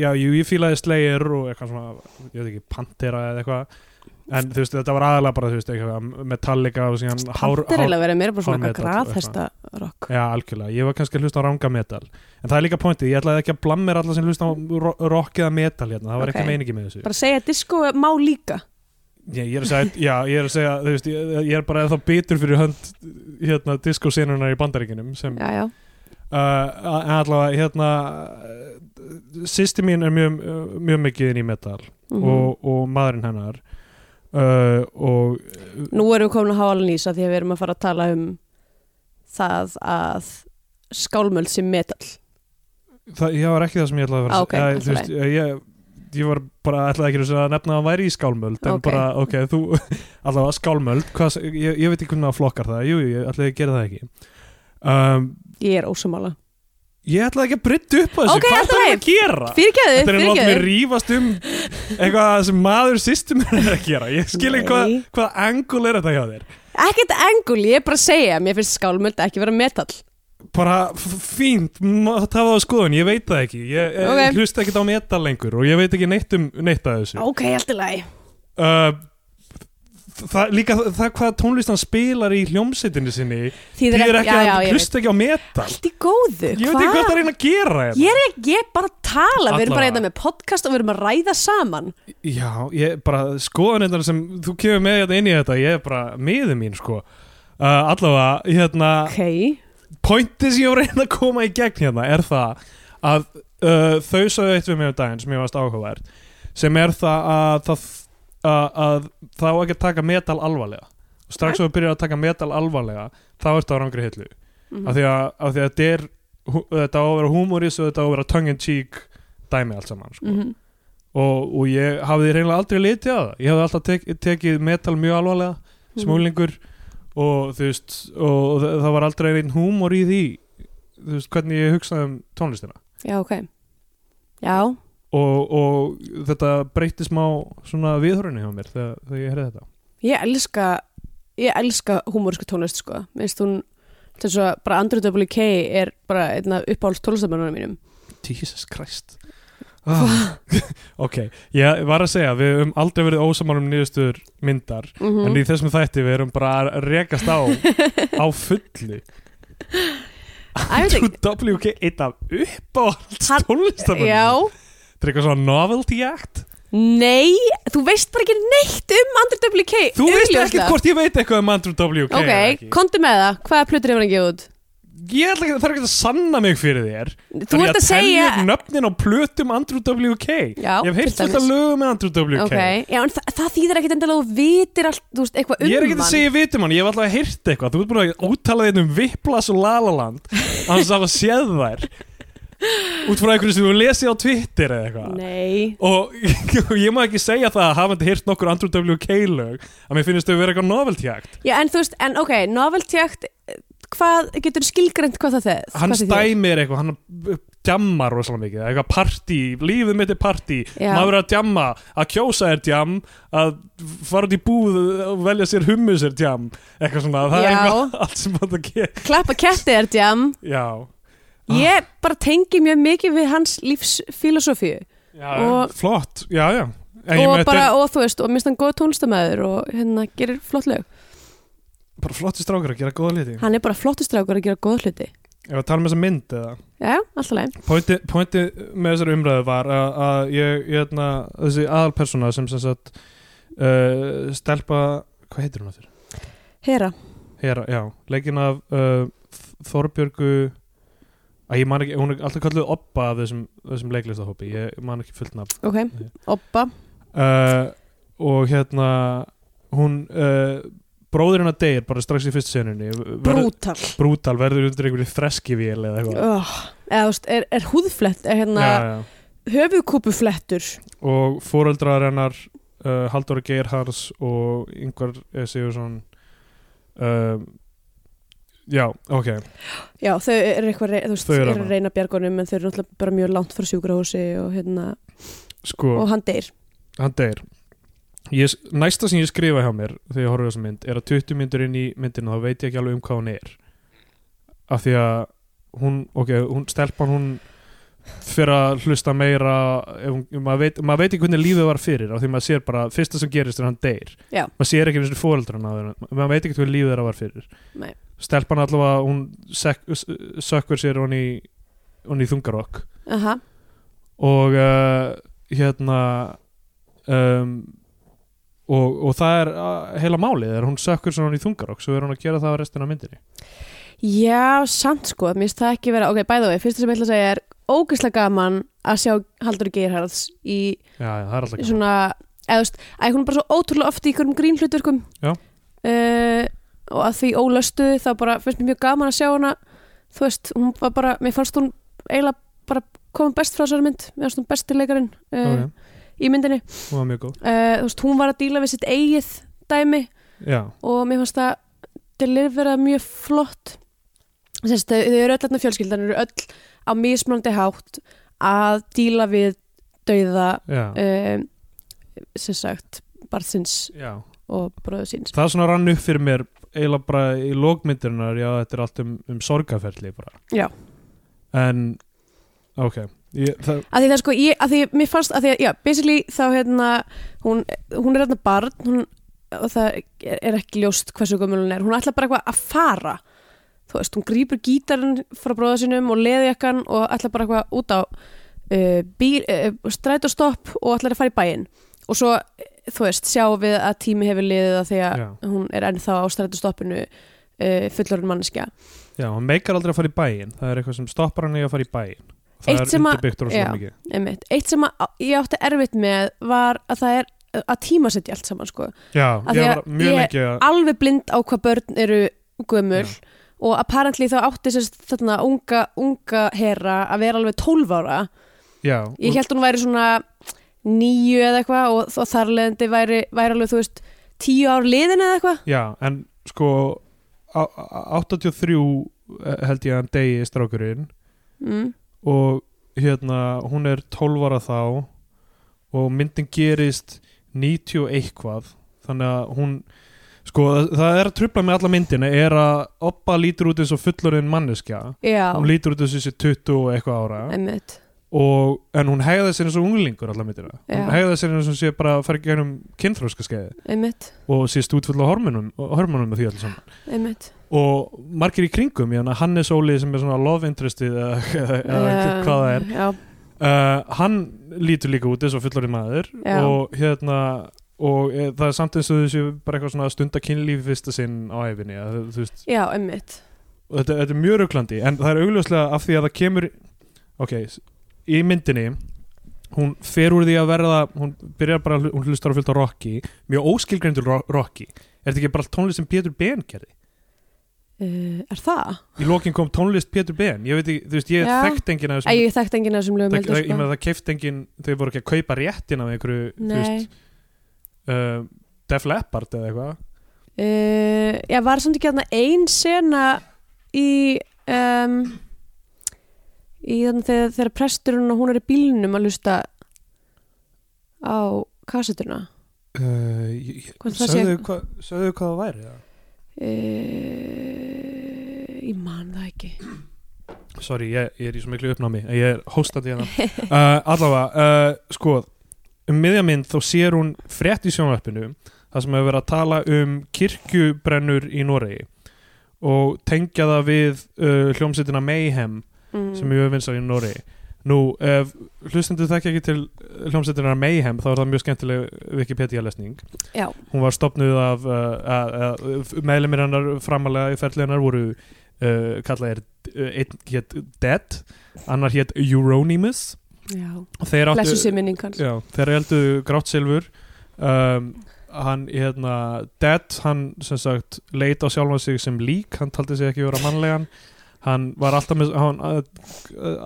já, ég fílaði Slayer og eitthvað svona, ég veit ekki, Pantera eða eitthvað en þú veist, þetta var aðalega bara, þú veist, eitthvað Metallica og síðan hár, Panther er eiginlega verið meira bara svona hár graðhesta rock. Já, algjörlega, ég var kannski að hlusta á ranga metal. En það er líka pointið, ég ætlaði ekki að blammer alla sem hlusta á ro- rock eða metal hérna, það var Ok. ekki meiningi með þessu. Bara segja að disco má líka. Ég, ég er að segja, já, ég er að segja þú veist, ég, ég er bara þá bitur fyrir hönd hérna, diskosenunar í bandaríkinum sem já, já. uh, allavega hérna sýsti mín er mjög, mjög mikið inn í metal Mhm. og, og maðurinn hennar uh, og nú erum við komin að háa alveg nýsa því að við erum að fara að tala um það að skálmöld sem metal. það, var ekki það sem ég ætlaði að vera Ah, ok, að veist, ég, ég var bara ætlaði ekki að nefna að hann væri í skálmöld en Ok. bara, ok, þú allavega skálmöld, hvað, ég, ég veit ekki hvernig það flokkar það. Jú, jú, ég ætlaði að gera það ekki. Um, ég er ósamála ég ætlaði ekki að brytta upp á þessu. Ok, hvað ætlaði lagi. að gera? fyrirgeðu, Þetta er að láta mig fyrirgeðu rífast um eitthvað sem maður system er að gera. Ég skil ekki hvað, hvað angul er þetta hjá þér. Ekkert engul, ég er bara að segja mér finnst skálmöld ekki vera metal bara fínt, það á skoðun ég veit það ekki, ég, Ok. ég hlusta ekkert á metal lengur og ég veit ekki neitt um neitt af þessu. Ok, allt í lagi. Uh, það líka það hvað tónlistan spilar í hljómsveitinni sinni því því er ekki já, já, að hlusta ekki á metal. Allt í góðu, ég veit ekki hvað það er að reyna að gera hérna. ég er ekki, ég bara að tala við erum bara Allavega. hérna með podcast og við erum að ræða saman. Já, ég bara skoðan þetta sem þú kemur með þetta inn í þetta ég er bara miður mín sko. Uh, allavega, hérna ok, pointið sem ég var að reyna að koma í gegn hérna er það að uh, þau sögðu eitt við mig um daginn sem ég varst áhugavert sem er það að það að, að þá ekki að taka metal alvarlega strax og þú byrjar að taka metal alvarlega þá ertu á rangri hillu Mhm. af því að, af því að þetta er þetta á að vera humoris og þetta á að vera tongue in cheek dæmi allt saman sko. Mhm. og, og ég hafði reynilega aldrei litið á það ég hafði alltaf tek, tekið metal mjög alvarlega Mhm. smúlingur og þú veist og það, var aldrei einn húmor í því þú veist hvernig ég hugsaði um tónlistina já, ok já, og, og þetta breytti smá svona viðhörunni hjá mér þegar, þegar ég heyrði þetta. Ég elska ég elska húmórisku tónlist sko. Minnst hún þess að bara Andrew W.K. er bara einna uppáhalds tónlistamennunum mínum. Jesus Christ. Ah. ok, ég var að segja við höfum aldrei verið ósaman um nýðustur myndar mm en í þessum þætti við erum bara að rekast á á ég veit ekki. WK einn af uppáhalds tónlistamönnum já, þetta er eitthvað svona novelty act nei þú veist bara ekki neitt um Andrew W.K. þú veist augljóslega. ekki hvort ég veit eitthvað um Andrew WK eða ok, ekki. kontu með það, hvaða plötur hefur hann gefið út ég ætla ekki, það er ekki að sanna mig fyrir þér þú ert að segja telja upp nöfnin á plötum Andrew WK Já, ég hef heyrt til fullt af dæmis. lögum með Andrew WK ok, já, en það, það þýðir ekkit endilega að þú vitir allt, þú veist, eitthvað um Ég er ekki að segja ég veit um hann, ég hef alltaf heyrt eitthvað Þú ert búin að úttala þetta um Viplas og Lalaland Annars að hafa séð þær Út frá einhverju sem þú lesið á Twitter eða eitthvað. Nei, og, og ég má ekki segja það að hafandi heyrt nokkur Andrew WK lög að mér finnst þau vera eitthvað noveltjagt. Já, en þú veist, en ok novelty act, hvað getur skilgreint hvað það þegar Hann stæmir eitthvað, hann djammar rosalega mikið, eitthvað partí lífið mitt er partí, Já. maður er að djamma að kjósa er djam að fara út í búð og velja sér hummus er djam, eitthvað svona það er Já. eitthvað allt sem þetta ger klappa ketti er jam Já, ég bara tengi mjög mikið við hans lífsfilosófíu. Flott, já, já. En ég og bara, og þú veist, og minnst hann góð tónlistamæður og hérna gerir flott lög. Bara flotti strákar að gera góða liti hann er bara flottustrákur að gera góð hluti. Ef að tala um þessa mynd eða? Já, alltaf leið Pointi, pointi með þessari umræðu var að, að ég, ég hérna, þessi aðalpersona sem sem sagt uh, stelpa, hvað heitir hún aftur? Hera, Hera, já, leikin af uh, Þorbjörgu að ég man ekki, hún er alltaf kalluð Oppa af þessum, þessum leiklistahópi, ég man ekki fullt nafn. Ok, Oppa uh, og hérna hún uh, bróðir hennar deyr bara strax í fyrst senunni Brútal. Brútal, verður undir einhverju freskivél eða eitthvað. Oh. Eða, veist, er, er húðflett er hérna já, já. höfuðkúpuflettur. Og fóreldrar hennar uh, Halldóra Geirhars og Yngvar E. Sigursson uh, já, ok. Já, þau eru eitthvað, þú veist, Þau eru að reyna bjargunum en þau eru náttúrulega bara mjög langt frá sjúkrahúsi og hérna, sko, og hann deyr. hann deyr. Ég, næsta sem ég skrifa hjá mér þegar ég horfði á þessa mynd er að 20 myndur inn í myndinu þá veit ég ekki alveg um hvað hún er. Af því að hún, ok, hún stelpan hún fyrir að hlusta meira maður, veit, maður veit ekki hvernig lífið var fyrir af því maður sér bara, fyrsta sem gerist er hann deyr. Já. maður sér ekki eins og fóreldrana á maður veit ekki hvernig lífið þeirra var fyrir. Nei. Stelpan allavega, hún sökkur sér hún í, hún í þungarokk. Aha, og uh, hérna um, og, og það er uh, heila málið, er hún sökkur svona í þungarokk svo er hún að gera það á restina myndinni. Já, samt sko, mér finnst það ekki vera ok, bæða við, fyrsta sem ég ætla að segja er ógeðslega gaman að sjá Haldur Geirharðs í já, já, það er alltaf gaman. svona eða þú veist, að hún er bara svo ótrúlega oft í ykkurum grínhlutverkum. Já. uh, og að því ólöstu þá bara finnst mér mjög gaman að sjá hana. Þú veist, hún var bara, mér fannst hún eiginlega bara koma best frá þessari mynd. Mér fannst hún besti leikarinn uh, Ok, í myndinni. Hún var uh, veist, hún var að díla við sitt eigið dæmi já, og mér fannst það delivera mjög flott. Sest, þau, þau eru öll þarna fjölskyldan eru öll á mismunandi hátt að díla við dauða um, sem sagt barðsins og bróðu síns. Það svona rann upp fyrir mér eiginlega bara í lókmyndirinnar já, þetta er allt um, um sorgaferli bara. Já. en, ok ég, það, að því það sko, ég, að því mér fannst að því að, já, basically þá hérna hún, hún er hérna barn hún, og það er, er ekki ljóst hversu gömul hún er, hún ætla bara eitthvað að fara. Þú veist, hún grípur gítarinn frá bróða sínum og leðjakkan og ætla bara eitthvað út á uh, uh, strætóstopp og ætla að fara í bæinn. Og svo, þú veist, sjáum við að tími hefur liðið að því að já, hún er ennþá á strætóstoppinu uh, fullorinn manneskja já, hún meikar aldrei að fara í bæinn það er eitthvað sem stoppar hann í að fara í bæinn það Eitt er sem að- undirbyggt já. rosalega mikið Einmitt. Eitt sem að ég átti erfitt með var að það er að tímasetja allt saman sko. já, Af því ég að var mjög ég- lengi að alveg blind á hvað börn eru gömul og apparently þá átti sérst þarna unga, unga herra að vera alveg 12 ára já, ég og- held hún væri svona nýju eða eitthvað og, og þar leðandi væri, væri alveg þú veist tíu ár liðin eða eitthvað. Já, en sko á- á- 83 eh, held ég að hann degi strákurinn. Mm. og hérna hún er 12 ára þá og myndin gerist 90 og eitthvað. Þannig að hún sko það- er að trubla með alla myndina er að Oppa lítur út eins og fullorinn manneskja. Já, hún lítur út eins og þessi 20 og eitthvað ára. Einmitt og, en hún hegða sér eins og unglingur alla myndina. Já. hún hegða sér eins og sé bara að fara ekki gennum kynþróska skeiði og sé stútfull á hormonum, með því allir saman. Einmitt. Og margir í kringum að Hannes Óli sem er svona love interestið eða, eða, eða hvað það er. Já, uh, hann lítur líka út eins og fullorði maður Já. og hérna og e, það er samt eins og þessu bara eitthvað svona stunda kynlíf fyrsta sinn á æfinni já, einmitt. Og þetta, þetta er mjög rauklandi en það er augljóslega af því að það kemur ok, s- í myndinni hún fer úr því að verða hún byrjar bara, að hún hlustar á fullt á Rocky mjög óskilgreindur ro Rocky er þetta ekki bara tónlist sem Pétur Ben gerði uh, er það? í lokin kom tónlist Pétur Ben ég veit ekki, þú veist, ég Já. þekkt enginn Æ, þessum ég þekkt enginn af þessum lögum heldur það, ég sko. með það keift enginn þau voru ekki að kaupa réttin af einhverju þú veist, uh, Def Leppard eða eitthvað uh, já, var samt ekki þarna ein sena í um, í þannig þegar, þegar presturinn og hún er í bílnum að lusta á kassetuna uh, ég- sögðu sé- hvað, það væri uh, ég man það ekki. Sorry, ég, ég er í svo miklu uppnámi ég er hóstandi hérna. Uh, allavega, uh, sko um miðjamynd þá sér hún frétt í sjónvarpinu það sem hefur verið að tala um kirkjubrennur í Noregi og tengja það við uh, hljómsveitina Mayhem mm. sem er mjög vinsar í Noregi. Nú, ef hlustendur þekki ekki til hljómsveitina Mayhem þá er það mjög skemmtileg Wikipedia-lesning. Já, hún var stopnuð af uh, uh, meðlemir hennar framalega í ferli hennar voru uh, kallaðir uh, einn hétt Dead annar hétt Euronymous. Já, og þeir áttu já, þeir heldu grátt silfur um, hann hérna Dead, hann sem sagt leit á sjálfan sig sem lík hann taldi sig ekki vera mannlegan hann var alltaf með hann uh,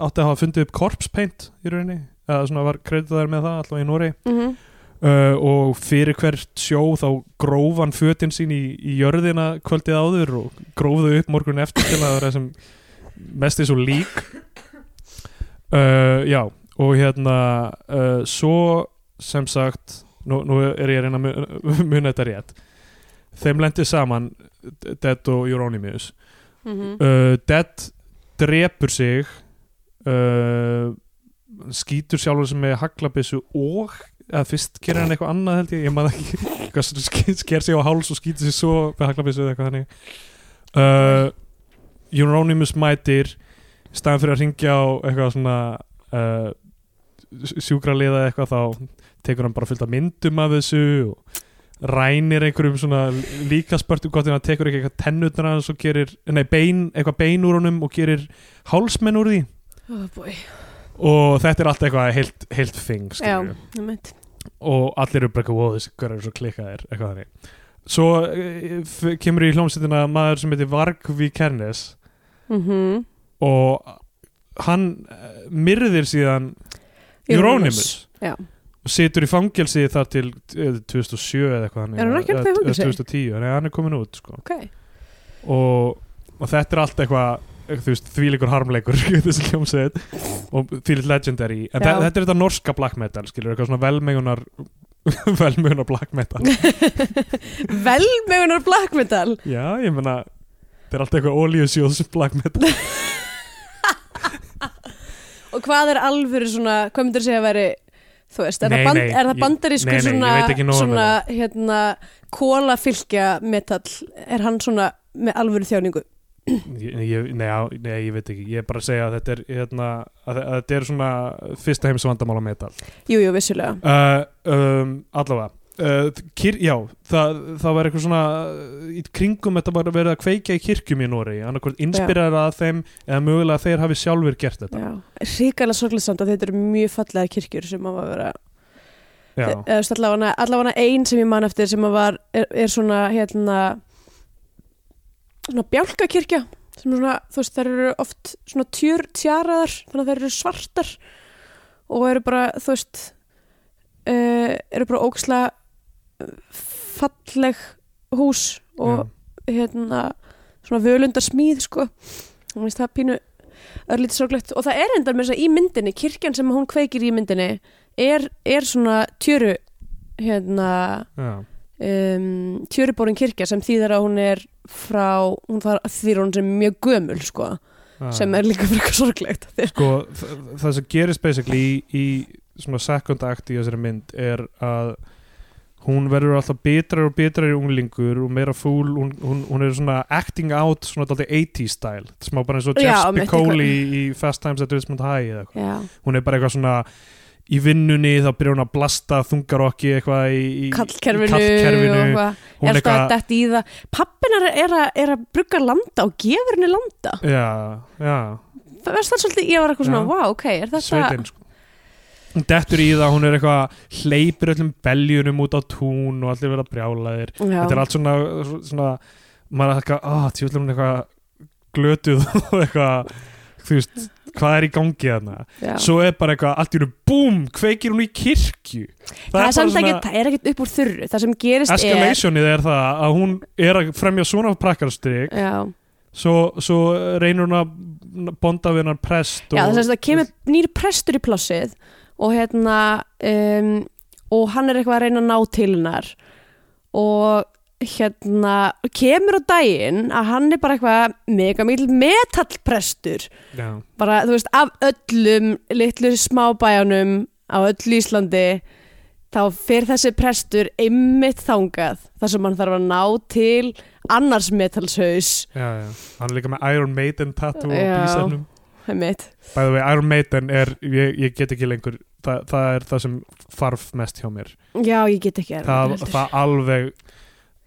átti að hafa fundið upp corpse paint í rauninni. Eða svona var kreditaður með það alltaf í Nóri mm uh, og fyrir hvert sjó þá gróf hann fötin sín í, í jörðina kvöldið áður og grófðu upp morgun eftir til að það er sem mest eins og lík. Uh, já og hérna uh, svo sem sagt nú, nú er ég að reyna að mu- muna þetta rétt. Þeim lendi saman Dead og Euronymous -hmm. uh, Dead drepur sig uh, skýtur sjálfur sem með haglabissu og eða fyrst gerir hann eitthvað annað held ég ég maður ekki Eitthvað sem ske- sker sig á háls og skýtur sig svo með haglabissu eða eitthvað þannig uh, Euronymous mætir staðan fyrir að ringja á eitthvað svona sjúkraliða eitthvað þá tekur hann bara fullt af myndum af þessu og rænir einhverjum svona líkaspörtum gott en hann tekur ekki eitthvað tennutnar hans og gerir, nei bein, eitthvað bein úr honum og gerir hálsmenn úr því. Oh og þetta er allt eitthvað heilt, heilt þing og allir eru bara eitthvað wow, þessi hver er svo klikkaðir eitthvað þannig. Svo eh, kemur í hljómsveitina maður sem heitir Varg Vikernes mm og hann eh, myrðir síðan Euronymous. Og situr í fangelsi þar til eh, 2007 eða eitthvað Er hann ekki ennþá í fangelsi? 2010, nei hann er komin út sko. Ok, og, og þetta er allt eitthvað eh, veist, þvíleikur harmleikur og þvíleitt legendary en Já. þe- þetta er þetta norska black metal skilur, eitthvað svona velmegunar velmegunar black metal velmegunar black metal já, ég meina þetta er allt eitthvað ólíusjóðs black metal Og hvað er alvöru svona, hvað myndir segja að veri Þú veist, er, Nei, það, band, er það bandarískur svona, svona hérna, kólafylgja metall, er hann svona með alvöru þjáningu? ég, nei, já, nei, ég veit ekki. Ég er bara að segja að þetta er hérna, að, að þetta er svona fyrsta heims vandamála metal. Jú, jú, vissulega. Uh, um, allavega uh, kyr, já, það, það var eitthvað svona í kringum þetta var verið að kveikja í kirkjum í Nóri inspirera að þeim eða mögulega að þeir hafi sjálfur gert þetta. Já, ríkala sorglega samt að þetta eru mjög fallega kirkjur sem að vera já, eða þú veist, allavega, allavega ein sem ég man eftir sem að var, er, er svona hérna svona bjálkakirkja sem er svona, þú veist, þær eru oft svona tjör, tjaraðar, þannig að þær eru svartar og eru bara, þú veist uh, eru bara ókslega falleg hús og hérna svona völundar smíð sko. Og veist það pínu örlítið sorglegt. Og það er endar með þess að í myndinni kirkjan sem hún kveikir í myndinni er, er svona tjöru hérna já, um, tjöruborin kirkja sem þýðir að hún er frá, hún þar þýðir hún sem mjög gömul sko, já. sem er líka fyrir eitthvað sorglegt. Sko, það sem gerist basically í, í svona second act í þessari mynd er að hún verður alltaf bitrar og bitrar í unglingur og meira fúl, hún, hún, hún er svona acting out svona dálítið 80s style. Smá bara eins og Jeff Spicoli í, í Fast Times at Ridgemont High eða eitthvað. Hún er bara eitthvað svona í vinnunni þá byrjar hún að blasta þungarokki eitthvað í, í kallkerfinu, kallkerfinu. eitthvað. Er alltaf að eitthvað detta í það. Pappinar er, að- brugga landa og gefur henni landa. Já, já, það það svolítið, ég var eitthvað svona, Já. wow, ok er þetta, sveitin sko. Hún dettur í það, hún er eitthvað hleypir öllum beljunum út á tún og allir verða brjálaðir. Já, þetta er allt svona, svona maður er eitthvað, ah, tjóðlega hún er eitthvað glötuð og eitthvað þú veist, hvað er í gangi þarna? Svo er bara eitthvað, allt í hún búm, kveikir hún í kirkju. Það, er samt ekki, það er ekkert upp úr þurru. Það sem gerist escalationið er það að hún er að fremja svona prakkarstrik er já, svo, svo reynir hún að bonda við hennar prest já það, það kemur nýri prestur í plássið og hérna um, og hann er eitthvað að reyna að ná til hennar. Og hérna kemur á daginn að hann er bara eitthvað mega mikil metallprestur. Já, bara þú veist af öllum litlu smábæjanum á öllu Íslandi þá fer þessi prestur einmitt þangað þar sem hann þarf að ná til annars metalshaus já, já, hann er líka með Iron Maiden tattoo á By the way, Iron Maiden er, ég, ég get ekki lengur það, það er það sem farf mest hjá mér. Já ég get ekki það, það alveg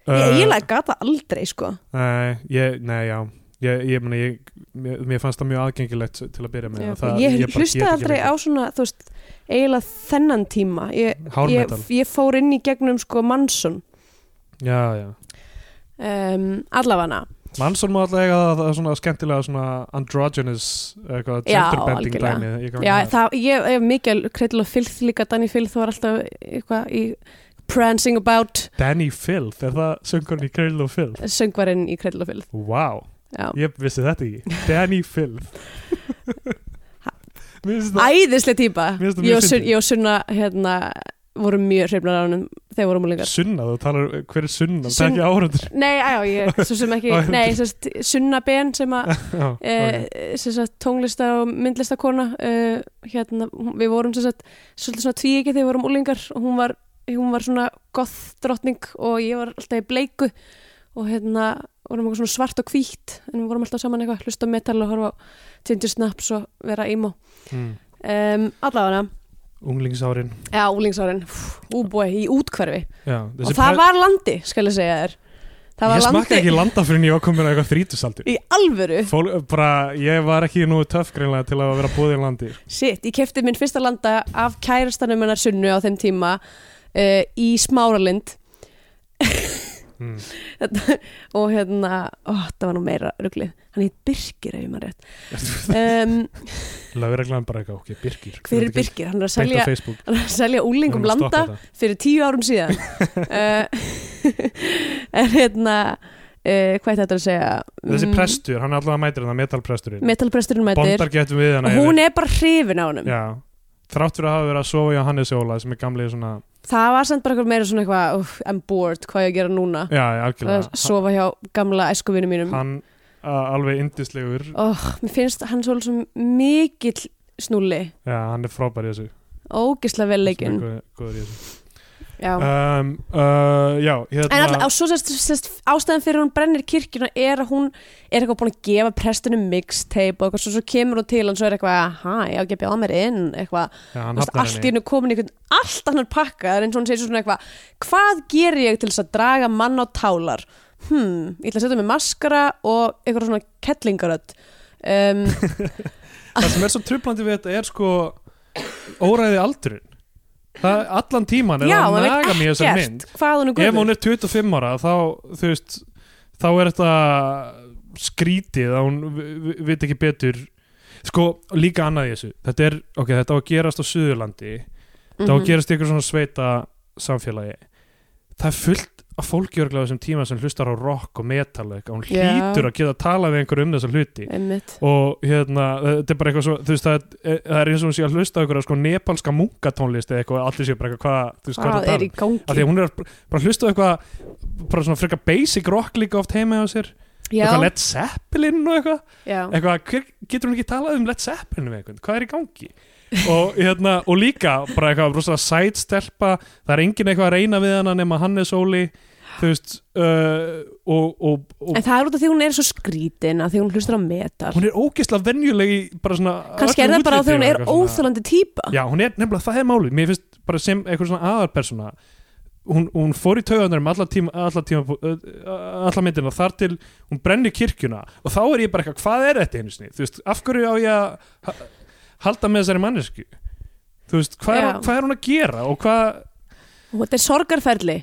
ég eiginlega gata aldrei sko. Nei, ég, nei, já. Ég, ég, meni, ég mér, fannst það mjög aðgengilegt til að byrja með Já, það, ég ekki aldrei á svona veist, eiginlega þennan tíma. Ég, ég, ég fór inn í gegnum sko Manson. Já, já. Um, allavega Manson má alltaf eiga það, svona skemmtilega svona androgynous eitthvað genderbending dæmi Já, það, ég er mikið kredil og fylgð líka Danny Filth var alltaf eitthvað í prancing about Danny Filth, er það söngurinn í of Filth? söngvarinn í kredil og fylgð Wow, Já. ég vissi þetta ekki. Danny Filth Æðislega mjög Ég og Sunna hérna, vorum mjög hrifnar á honum þegar vorum úlingar Sunna, þú talar, hver er Sunna? Það er ekki áhörundur Nei, já, ég, svo sem ekki. Nei, sérst, Sunna Ben sem að Já, ok. eh, tónlista og myndlistakona uh, hérna, hún- við vorum sagt, svolítið svona tvíegi þegar við vorum úlingar og hún var, hún var svona goth drottning og ég var alltaf í bleiku og hérna vorum eitthvað svona svart og hvítt en við vorum alltaf saman eitthvað, hlusta metal og horfa á Ginger Snaps og vera emo mm. um, allavega, Unglingsárin. Já, úlingsárin úbúi, í útkverfi Já, og það pre- var landi, skal ég segja þér. Ég smakka ekki landa fyrir en ég var komin að eitthvað þrítusaldur. Í alvöru? Fól, bara, ég var ekki nú töff greinlega til að vera búðin landi. Sitt, ég kefti minn fyrsta landa af kærastanum hennar sunnu á þeim tíma uh, í Smáralind mm. og hérna, ó, það var nú meira ruglið, hann heit Birkir ef ég maður rétt. Um, Lögreglan bara eitthvað, ok, Birkir. Hver er Birkir? Hann er að selja, hann er að selja úlingum að landa þetta. fyrir tíu árum síðan. Uh, en hérna uh, hvað er þetta að segja? Þessi Mm, prestur, hann er allavega mætir hann, metalpresturinn. Metalpresturinn mætir. Hann og hún er bara hrifin á Já, þrátt fyrir að hafa verið að sofa í Hannes Óla sem er gamli svona, það var samt bara meira svona eitthvað "Úff, I'm bored, hvað ég að gera núna? Já, já, að sofa hjá gamla æskuvinu mínum. Hann uh, alveg indislegur oh, mér finnst hann svo svo mikill snúli Já, hann er frábær í þessu. Ógislega vel leikinn Já. um, uh, Já, hérna en alltaf, á svo sérst, sérst ástæðan fyrir hún brennir kirkjuna er að hún er eitthvað búin að gefa prestunum mixtape og eitthvað svo, svo kemur hún til og svo er eitthvað, hæ, ég á að bjóða mér inn eitthvað, já, hann hafnar allt í hennu komin einhvern allt annar pakka, er eins og hún segir svona eitthvað hvað ger ég til þess að draga mann á tálar? Hmm, ég ætla að setja mig maskara og eitthvað svona kettlingarödd. Um, Það sem er svo trublandi við þetta er sko óræði aldurinn Það allan tíman er já, að maður naga veit mér þessar mynd. ekkert hvað hún er ef hún er 25 ára þá, þú veist, þá er þetta skrítið að hún vi- vi- veit ekki betur. Sko, líka annað í þessu. Þetta er, ok, þetta á að gerast á Suðurlandi. Þetta á að Mhm. gerast í eitthvað svona sveita samfélagi. Það er fullt af fólki örglega á þessum tíma sem hlustar á rock og metal og eitthvað, hún Já. hlýtur að geta að tala við einhver um þessa hluti. Einmitt. og hérna, þetta er bara eitthvað svo þú veist, það er, það er eins og hún sé að hlusta á einhverja sko nepalska munkatónlist eða eitthvað, allir sé bara eitthvað, hvað, þú veist, hvað er hvað að er af því að hún er bara að hlusta á eitthvað bara svona frekar basic rock líka oft heima á sér. Já, eitthvað Led Zeppelin og eitthvað. Já. eitthvað, hver, getur hún ekki talað um Led Zeppelin eitthvað, hvað er í gangi og, hérna, og líka bara eitthvað rosalega sætstelpa, það er engin eitthvað að reyna við hana nema Hannes Óli veist uh, og, og, og en það er út af því hún er svo skrítin að því hún hlustar á metal. Hún er ógeðslega venjuleg í bara svona kannski er það bara því hún og er óþólandi típa Já, hún er nefnilega, það er málið. Mér finnst bara sem eitthvað svona aðarpersona hún, hún fór í tauganar um alla tíma alla, tíma, uh, alla myndina þar til hún brennir kirkjuna. Og þá er ég bara eitthvað, hvað er þetta einu sinni? Þú veist, af hverju á ég að halda með þessari mannesku þú veist, hvað er, Já. hvað er hún að gera og hvað, og þetta er sorgarferli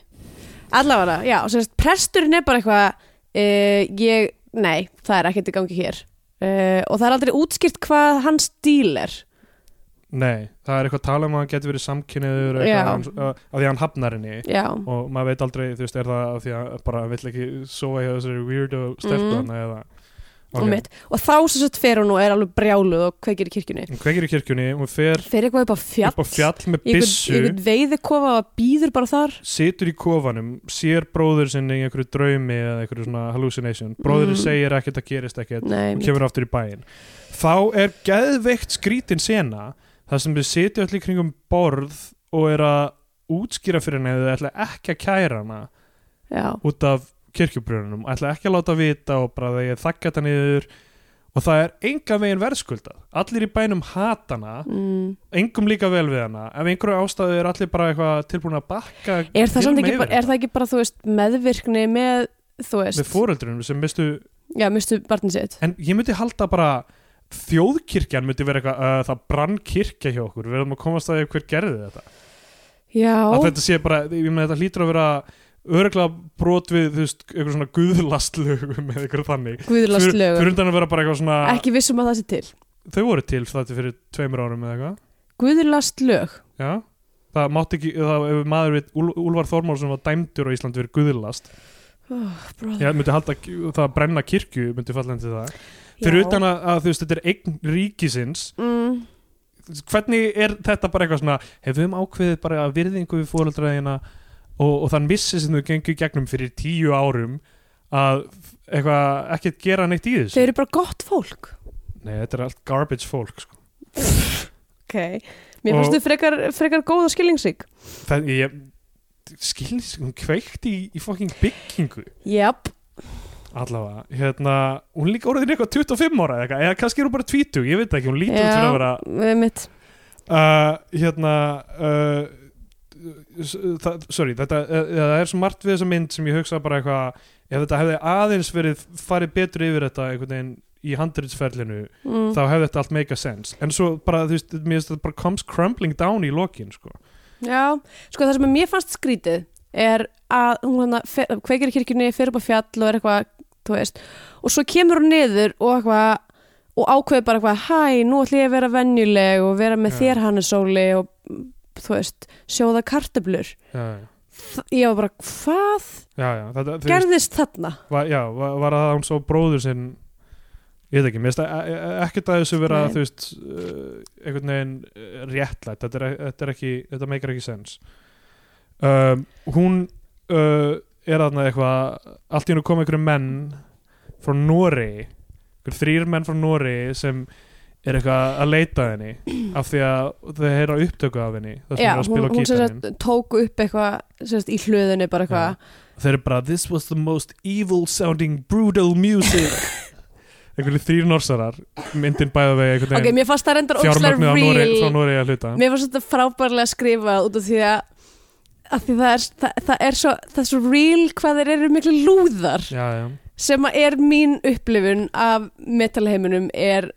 allavega, já, og sérst presturinn er bara eitthvað uh, ég, nei, það er ekkert í gangi hér uh, og það er aldrei útskýrt hvað hans stíl er nei það er eitthvað tala um að hann getur verið samkynniður Já. eitthvað, uh, af því að hann hafnar henni já, og maður veit aldrei, þú veist, er það af því að bara vill ekki sofa hjá þessari weirdo stelpu Mhm. Eða og mitt og þá sérst fer hún og er alveg brjáluð og kveikir í kirkjunni. Hún kveikir í kirkjunni, hún fer fer eitthvað upp á fjall, upp á fjall með byssu. í einhvern veiðikofa og býður bara þar. Situr í kofanum, sér bróður sinni í einhverju draumi eða einhverju svona hallucination. Bróðurinn Mm. segir ekkert að gerist ekkert og kemur aftur í bæinn. Þá er geðveikt skrítin sena þar sem við sitjum allir kringum borð og er að útskýra fyrir henni að þau ætla ekki að kæra hana já, út af kirkjubrunum ætla ekki að láta vita og bara þegar þakka þetta niður. Og það er enga veginn verðskuldað. Allir í bænum hata hana mm. engum líka vel við hana. Ef einhverju ástæðu er allir bara eitthvað tilbúin að bakka er, það ekki bara, er það ekki bara veist meðvirkni með þú veist með fóreldrunum sem mistu já, mistu barnið sitt. En ég myndi halda bara þjóðkirkjan myndi vera eitthvað uh, það brann kirkja hjá okkur. Við erum að komast að því hver gerði þetta. Já, að þetta sé bara, ég meina þetta hlýtur að vera öruglega brot við þú veist, eitthvað svona guðlastlögum eða eitthvað þannig. Guðlast fyrir, fyrir að vera bara eitthvað svona ekki vissum að það sé til. Þau voru til þetta fyrir tveimur árum eða eitthvað. Guðlast lög já, það mátti ekki það, ef maður við Úl, Úlfar Þormálsson var dæmdur á Ísland fyrir guðlast. Oh, myndi halda að það að brenna kirkju myndi falla henni til það. Fyrir utan að, að þú veist, þetta er eign ríkisins. Mm, hvernig er þetta bara eitthvað svona hefum ákveðið bara virðingu við fóröldræðina og, og þann missi sem þau gengur gegnum fyrir tíu árum að eitthvað ekkert gera neitt í þau þessu eru bara gott fólk. Nei, þetta er allt garbage fólk sko. ok, mér fannst þau frekar, frekar góð og skilningsrík. Það, ég skilnis, hún kveikti í, í fucking byggingu. Jáp, allavega, hérna hún líka orðin eitthvað 25 ára eða, eitthvað, eða kannski er hún bara 20, ég veit ekki, hún lítur út fyrir að vera Já, mitt uh, hérna uh, það, sorry, þetta uh, það er svo margt við þessa mynd sem ég hugsa bara eitthvað, ef þetta hefði aðeins verið farið betur yfir þetta einhvern veginn í handritsferlinu, mm. þá hefði þetta allt make a sense, en svo bara, þú veist, mér finnst þetta bara comes crumbling down í lokin, sko Já, sko það sem að mér fannst skrítið er að hún hann kveikir í kirkjunni, fyrir upp á fjall og er eitthvað, þú veist, og svo kemur hún niður og eitthvað og ákveður bara eitthvað, hæ, nú ætlum ég að vera venjuleg og vera með Já. þér Hannesóli og þú veist, sjóða kartöblur já, Þ- ég var bara, hvað já, já, gerðist þarna? var, já, var, var að hún svo bróður sinn? Ég veit ekki, mér finnst e- e- ekkert að þessu vera, Nei. þú veist uh, einhvern veginn uh, réttlætt. Þetta er, þetta er ekki, þetta meikar ekki sens. Um, hún uh, er þarna eitthvað allt í hennu koma einhverju menn frá Nóri einhverjum þrýr menn frá Nóri sem er eitthvað að leita henni af því að þau heyra upptöku af henni það sem Já, er að hún, spila á hún sem sagt, tók upp eitthvað sem sagt, í hlöðunni bara eitthvað. Þeir eru bara this was the most evil sounding brutal music. Einhverju þrýr norsarar myndin bæða vegi einhvern ok, mér fannst það reyndar ókslega fjármögnuð á Nóri, frá real Nóri að hluta. Mér fannst þetta frábærlega skrifað út af því að, að því það, er, það, það, er svo, það er svo real hvað þeir eru miklu lúðar. Já, já, sem að er mín upplifun af metalheiminum er,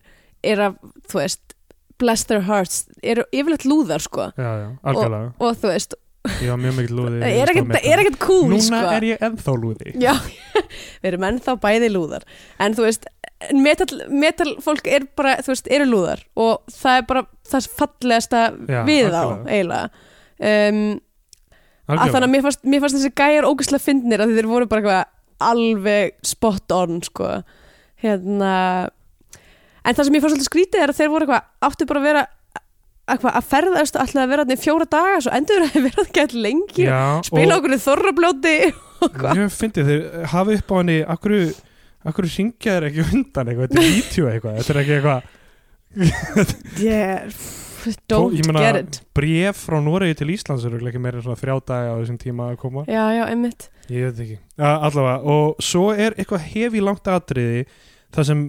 er að, þú veist bless their hearts, eru yfirleitt lúðar sko. Já, já, algjörlega. og þú veist, var mjög mikið lúði það er ekkert, er cool núna sko. er ég ennþá lúði. Já, við erum ennþá bæði lúðar. En þú veist, metal, metal fólk er bara, þú veist, eru lúðar. Og það er bara það fallegasta Já, við þá, algjörlega. eiginlega. Um, að þannig að mér fannst, mér fannst þessi gæjar ógæslega fyndnir að þeir voru bara alveg spot on sko. Hérna en það sem ég fannst svolítið skrítið er að þeir voru eitthvað áttu bara að vera eitthvað að ferðast alltaf að vera þarna í fjóra daga svo endur að vera það gett lengi já, spila okkur þorrablóti ég fyndi þeir hafi upp á henni akkur, akkur ringja þeir ekki undan eitthvað, þetta er vítjó eitthvað þetta er ekki eitthvað yeah, don't Ég meina, get it. bref frá Noregi til Íslands eru ekki meira þrjá daga á þessum tíma að koma. Já, já, einmitt. Ég veit ekki, allavega og svo er eitthvað hefi langt atriði þar sem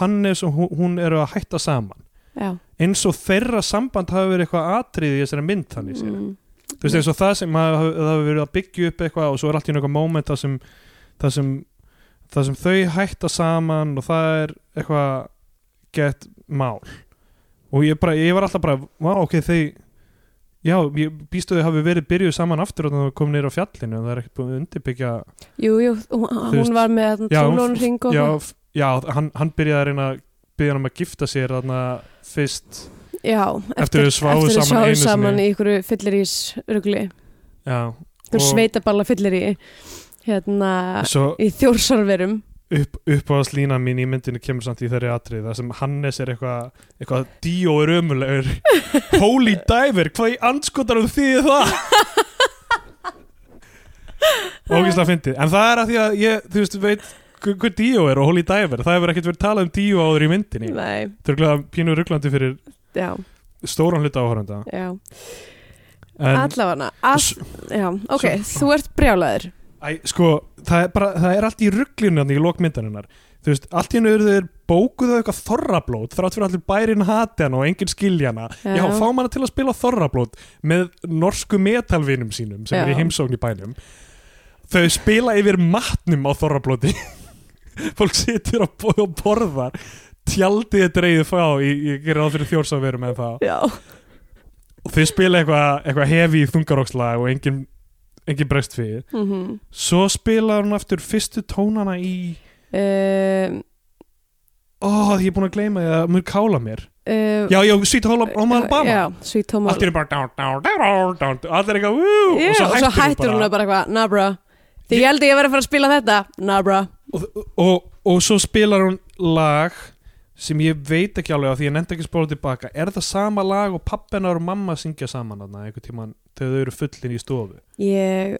Hannes og hún, eru að hætta saman já. eins og þeirra samband hafi verið eitthvað atriði í þessari mynd þannig séð Mm. þú veist eins og það sem það hafi verið að byggja upp eitthvað og svo er allt í eitthvað moment það sem, það sem, það sem þau hætta saman og það er eitthvað gett mál og ég, bara, ég var alltaf bara vá ok þau já, ég býstu þau hafi verið byrjuð saman aftur og það kom nýr á fjallinu og það er ekkert búin að undirbyggja jú, jú, hún, var með já, trúlónu ring og já, já hann, hann byrjaði að reyna að byrja hann um að gifta sér þarna fyrst já, Eftir þau þau saman saman sinni. í ykkur fyllirís rugli, ykkur Og- sveitaballa fyllir í hérna svo í þjórsarverum upp, uppáðslína mín í myndinu kemur samt í þeirri atrið það sem Hannes er eitthvað eitthvað díó er ömulegur holy diver, hvað í anskotar um því það? Ógislega fyndið. En það er að því að ég, þú veist, veit hver díó er og holy diver, það hefur ekkert verið talað um díó áður í myndinni. Nei, það er glæða pínu rugglandi fyrir já, stóran hluta áhöranda allavega, ok, Svo- þú ert brjálaður. Æ, sko, það er, bara, það er allt í rugglinu í lokmyndarinnar þú veist, allt í hennu eru þeir bókuðu eitthvað þorrablót þrátt fyrir allir bærin hati hann og enginn skilja hana. Já, Já. fá hana til að spila þorrablót með norsku metalvinum sínum sem Já. er í heimsókn í bænum. Þau spila yfir matnum á þorrablóti fólk situr og, bo- og borðar. Tjaldið er dreigið frá ég, gerir ráð fyrir þjórs að vera með það. Já, og þau spila eitthvað eitthva hefi þungarókslag og engin, engin bregst fyrir mm svo spilar hún aftur fyrstu tónana í um, ó, ég er búin að gleyma því að mun kála mér. Uh, já, já, Sweet Home Alabama. Allt er bara down allir eitthvað, og svo hættir hún bara, eitthvað, na Því ég held að ég verið að fara að spila þetta. Na bra og, og, og svo spilar hún lag sem ég veit ekki alveg á því ég nefndi ekki spóla tilbaka. Er það sama lag og pappinar og mamma syngja saman þarna einhvern tímann þegar þau eru fullin í stofu? Ég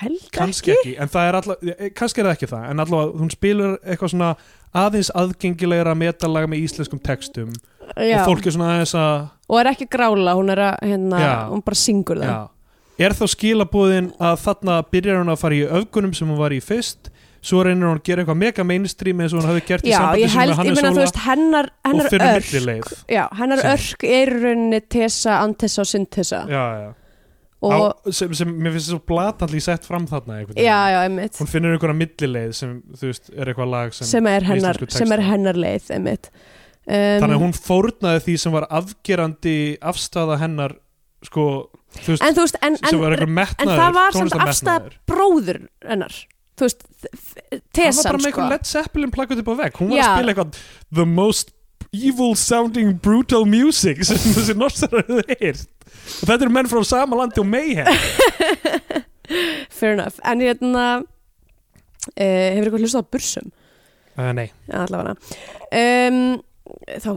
held kannski ekki, en það er alltaf kannski er það ekki það, en alltaf hún spilur eitthvað svona aðeins aðgengilegra metalag með íslenskum textum. Já, og fólk er svona aðeins að og er ekki grála, hún er að hérna, hún bara syngur það. Já. Er þá skilabúðin að þarna byrjar hún að fara í öfgunum sem hún var í fyrst svo reynir hún að gera eitthvað mega mainstream eins og hún hafi gert í sambandi sem held, með ég Hannes meina þú Óla veist hennar, og hennar fyrir örk. millileið Já, hennar örk er rauninni tesa, antesa og syntesa. Já, já. og, Á, sem, sem mér finnst svo blatantli sett fram þarna já, hún finnur einhverja millileið sem veist er eitthvað lag sem, sem er hennar, sem er hennar leið um, þannig að hún fórnaði því sem var afgerandi afstæða hennar sko, þú veist, En þú veist, en, var en metnaður það var samt tónlistarmetnaður. bróður hennar. Þú veist, hann var tesan bara með sko. Eitthvað Led Zeppelin plakkuð upp á vegg hún var Já. að spila eitthvað the most evil sounding brutal music sem þessi norsar hefur heyrt. Og þetta eru menn frá sama landi og Mayhem. Fair enough, en hérna uh, Hefur eitthvað hlustað á bursum? uh, nei, Já, allavega. Um, Þá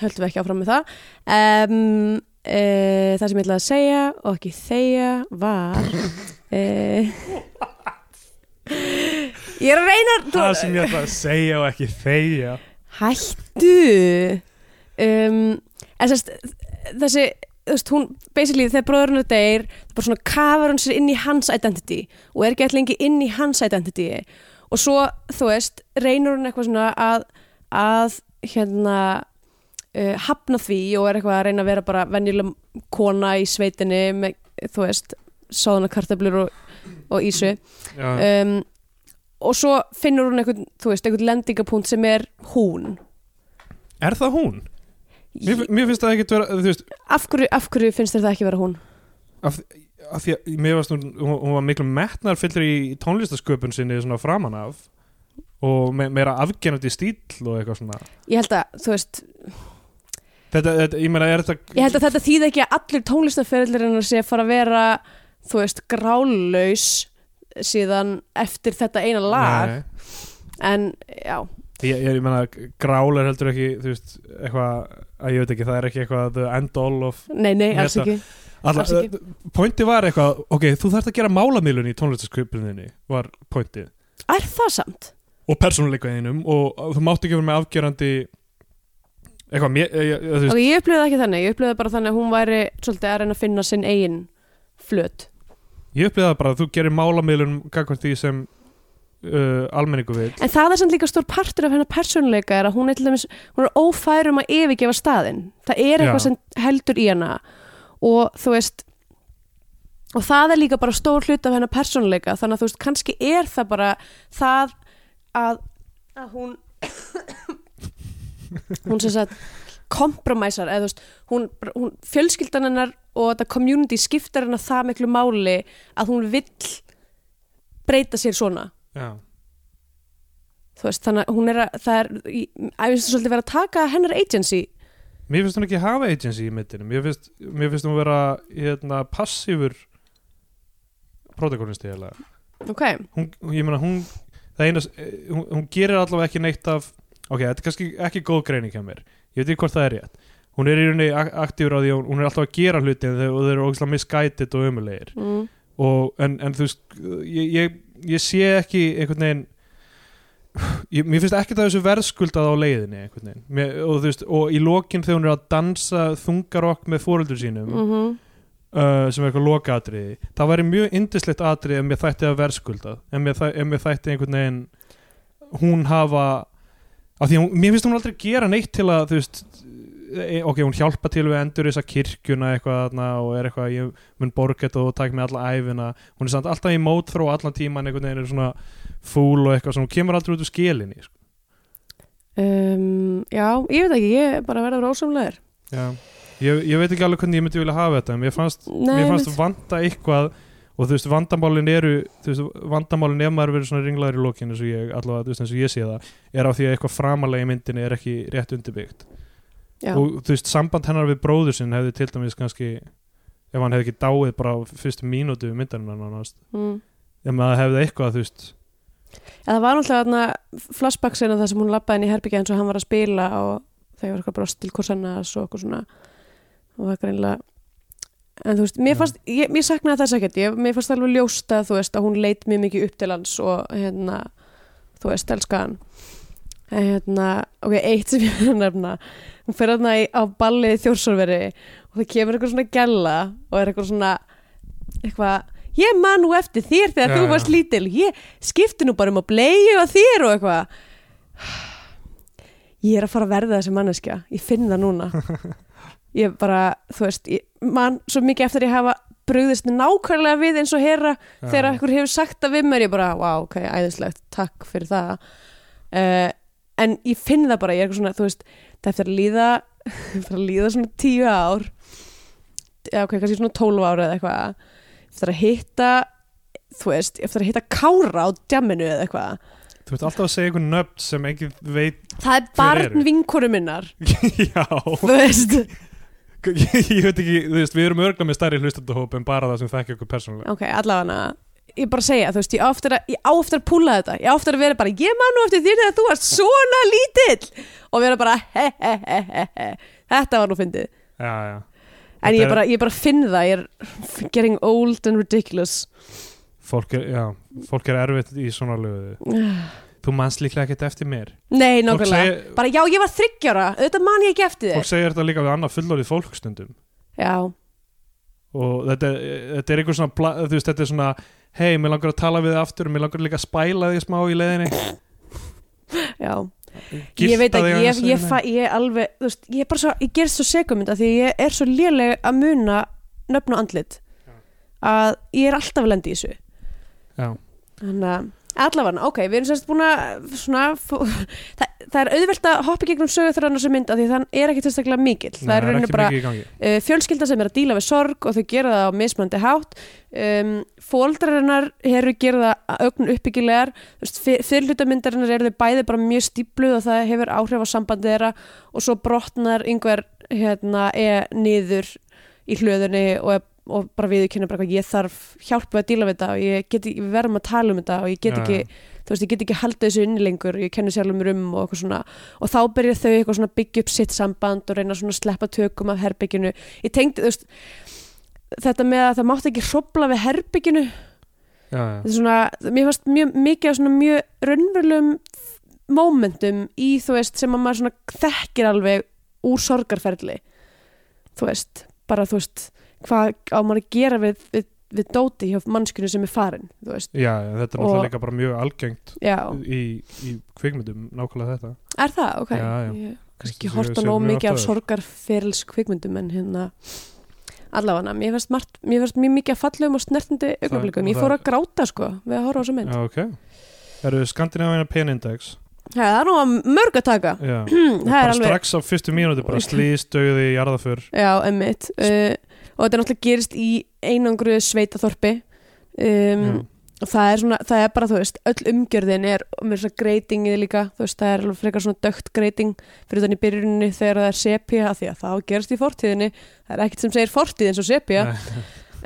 höldum við ekki áfram með það. Um, uh, Það sem ég ætlaði að segja og ekki þegja var uh, Ég er að reyna það sem ég ætla að segja og ekki þegja. Hættu! Um, en sérst, þessi þú veist, hún, basically, þegar bróðurinn er deyr það bara svona kafar hún sér inn í hans identity og er ekki alltaf lengi inn í hans identity. Og svo, þú veist reynur hún eitthvað svona að að hérna uh, hafna því og er eitthvað að reyna að vera bara venjuleg kona í sveitinni með, þú veist, sáðana kartablur og, og ísu um, og svo finnur hún eitthvað, þú veist, eitthvað lendingapunkt sem er hún er það hún? Mér, mér finnst það ekkert vera þú veist, af hverju, af hverju finnst þér það ekki vera hún? af, af því að mér varst hún, hún, var miklu metnar fyllir í tónlistasköpun sinni svona framan af og me, meira afgenandi stíl og eitthvað svona Ég held að, þú veist, þetta, þetta ég meina þetta ég held að þetta þýði ekki að allir tónlistaferðlirinn sé að fara að vera, þú veist, grálaus síðan eftir þetta eina lag Nei. en, já, Ég, ég, meina, grál er heldur ekki þú veist, eitthvað, að ég veit ekki það er ekki eitthvað end all of nei, nei, alls Þetta- ekki Alls ekki. pointi var eitthvað, ok, þú þarft að gera málamilun í tónlistasköpuninni, var pointið Er það samt? og persónuleikaðinum og þú mátt ekki vera með afgerandi eitthvað, mér, ég, ég, þú veist, Ok, ég upplifði það ekki þannig, ég upplifði bara þannig að hún væri svolítið að reyna að finna sinn eigin flöt. Ég upplýði það bara að þú gerir málamilun gagvart því sem uh, almenningu vil En það er samt líka stór partur af hennar persónuleika er að hún er til dæmis, hún er ófær um að yfirgefa staðinn. Það er eitthvað Já. sem heldur í hana. Og þú veist og það er líka bara stór hlut af hennar persónuleika. Þannig að þú veist, kannski er það bara það að, að hún hún sem sagt kompromæsar, eða þú veist hún, hún fjölskyldan hennar og þetta community skiptar hennar það miklu máli að hún vill breyta sér svona. Já, þú veist, þannig að hún er að það er, ég finnst svolítið vera að taka hennar agency. Mér finnst hún ekki hafa agency í mittinu, mér finnst, mér finnst hún vera hérna, passífur protagonisti eða ok, hún, ég meina hún það eina, hún, hún gerir allavega ekki neitt af ok, þetta er kannski ekki góð greining hjá mér. Ég veit ekki hvort það er rétt. Hún er í rauninni ak- aktífur á því hún er alltaf að gera hluti og þeir eru ógislega misguided og umulegir mm. og, en, en þú veist ég, ég, ég sé ekki einhvern veginn ég, mér finnst ekki það þessu verðskuldað á leiðinni einhvern veginn. Mér, og veist, og í lokin þegar hún er að dansa þungarokk með fóröldur sínum Mm uh, sem er eitthvað lokaatriði það væri mjög indislegt atriði ef mér þætti að verðskuldað ef mér þætti einhvern veginn hún hafa af því að mér finnst hún aldrei gera neitt til að þú veist e, ok, hún hjálpa til við endur þessa kirkjuna eitthvað þarna og er eitthvað, ég mun borga þetta og takk með alla æfina, hún er samt alltaf í mótþró allan tíman einhvern veginn er svona fúl og eitthvað, svona hún kemur aldrei út úr skilinni sko. um, já, ég veit ekki, ég bara verður ósamlegar Já, ég, ég veit ekki alveg hvernig ég myndi vilja hafa þetta, en mér fannst, Nei, mér fannst vanta eitthvað og þú veist, vandamálin eru þú veist, vandamálin ef maður verið svona ringlaður í lokinu eins og ég, allavega, þú veist, eins og ég sé það er á því að eitthvað framalega í myndinni er ekki rétt undirbyggt. Já, og þú veist, samband hennar við bróður sinn hefði til dæmis kannski ef hann hefði ekki dáið bara fyrstu mínútu við myndarinnar nánast, mm. ef maður hefði eitthvað, þú veist. En það var náttúrulega þarna flashback sena það sem hún labbaði inn í herbyggja eins og hann var að spila og þau var eitthvað brost til korsannas og eitthvað svona. Og það greinlega en þú veist, mér fannst, ég, mér saknaði þess ekkert. Ég, mér fannst alveg ljóst að þú veist að hún leit mjög mikið upp til hans og hérna, þú veist, elska hann. En hérna, ok, eitt sem ég er að nefna. Hún fer í- á ballið í þjórsórveri og það kemur eitthvað svona gælla og er eitthvað svona eitthvað ég man nú eftir þér þegar Já, þú varst lítil. Ég skipti nú bara um að bleiðu að þér og eitthvað. Ég er að fara að verða þessi manneskja. Ég finn það núna ég bara, þú veist ég man svo mikið eftir að ég hafa brugðist nákvæmlega við eins og herra þegar einhver hefur sagt það við mér. Ég bara, wow, ok, æðislegt, takk fyrir það. Uh, en ég finn það bara, ég er eitthvað svona, þú veist það eftir að líða eftir að líða svona tíu ár eða ok, kannski svona tólf ára eða eitthvað eftir að hitta þú veist, eftir að hitta kára á djamminu eða eitthvað. Þú veist alltaf að segja einhvern nöfn sem enginn veit það er barn eru? vinkoru minnar. Já, þú veist, ég veit ekki, þú veist, við erum örgla með stærri hlustandahóp en bara það sem þekki okkur persónulega. Ok, allavega ég bara segja, þú veist, ég á eftir að, ég á eftir að púla þetta, ég á eftir að vera bara, ég man nú eftir þér þegar þú varst svona lítill. Og vera bara, he he he he he. Þetta var nú fyndið, já, já. En Þetta ég bara, ég bara finn það, ég er getting old and ridiculous. Fólk er, já, fólk er erfitt í svona lögu þú manst líklega ekkert eftir mér. Nei, fólk nákvæmlega, bara já, ég var þryggjara auðvitað man ég ekki eftir fólk þér segir þetta líka við annað fullorðið fólkstundum já, og þetta, þetta er einhver svona pla- þú veist, þetta er svona, hei, mér langar að tala við þig aftur og mér langar líka að spæla þig smá í leiðinni. Já. Ég veit þig ekki, ég, ég, fa, ég alveg þú veist, ég er bara svo, ég gerst svo segumynda því ég er svo léleg að muna nöfn og andlit. Að ég er alltaf að lenda í þessu. Já, þannig að allavega, ok, við erum sérst búin að svona, það, það er auðvelt að hoppa gegnum sögu þegar hann mynd af því þann er ekki tilstaklega mikill, Nei, það er rauninni ekki bara uh, fjölskylda sem er að díla við sorg og þau gera það á mismandi hátt. Um, fóldrarinnar eru gera það ögn uppbyggilegar. Fyrirlutamyndarinnar eru þau bæði bara mjög stípluð og það hefur áhrif á sambandi þeirra og svo brotnar yngver hérna, er niður í hlöðunni og, er- og bara viðurkynna bara hvað ég þarf hjálp við að díla við þetta og ég get ekki, við verðum að tala um þetta og ég get ekki já. þú veist, ég get ekki haldið þessu inni lengur ég kenni sjálfum mér um og eitthvað svona og þá byrja þau eitthvað svona byggja upp sitt samband og reyna svona að sleppa tökum af herbygginu ég tengdi, þú veist þetta með að það mátti ekki hrópla við herbygginu já, já. þetta er svona, mér fannst mjög mikið af svona mjög raunverulegum momentum í, þú veist, sem að maður svona þekkir alveg úr sorgarferli þú veist, bara þú veist hvað á maður að gera við, við, við dóti hjá mannskjunu sem er farin já, já, þetta er náttúrulega líka bara mjög algengt í, í kvikmyndum, nákvæmlega þetta. Er það, ok. Ég, kannski horta nóg mikið af sorgarferils kvikmyndum en hérna allavega, mér fannst, margt, mér fannst mjög mikið að fallegum og snertandi augnablikum, ég fór að gráta sko við að horfa á þessu mynd. Já, ok. Eru Skandinavína Pen Index? Það er nú að mörg að taka. Bara alveg, strax á fyrstu mínúti bara slís, döði, jarðaför já, emmitt uh, og þetta er náttúrulega gerist í einangru sveitaþorpi. Um, Já. og það er svona, það er bara þú veist öll umgjörðin er með svona greitingið líka. Þú veist, það er alveg frekar svona dögt greiting fyrir þannig í byrjuninni þegar það er sepia af því að það gerist í fortíðinni. Það er ekkert sem segir fortíð eins og sepia. Nei,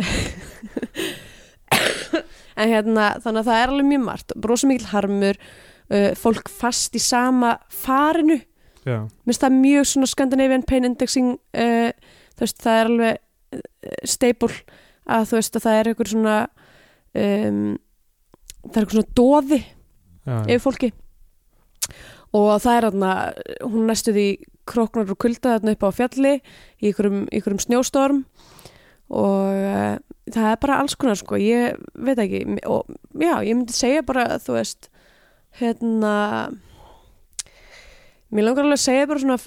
en hérna, þannig að það er alveg mjög margt. Brosa mikil harmur uh, fólk fast í sama farinu. Já, mér finnst það mjög svona Scandinavian Pain Indexing uh, þú veist, það er alveg staple að þú veist að það er einhver svona um, það er einhver svona doði já, yfir fólki. Og það er þarna hún næstu því kroknar og kulda þarna upp á fjalli í einhverjum snjóstorm. Og uh, það er bara alls konar sko, ég veit ekki og já, ég myndi segja bara þú veist hérna mér langar alveg að segja bara svona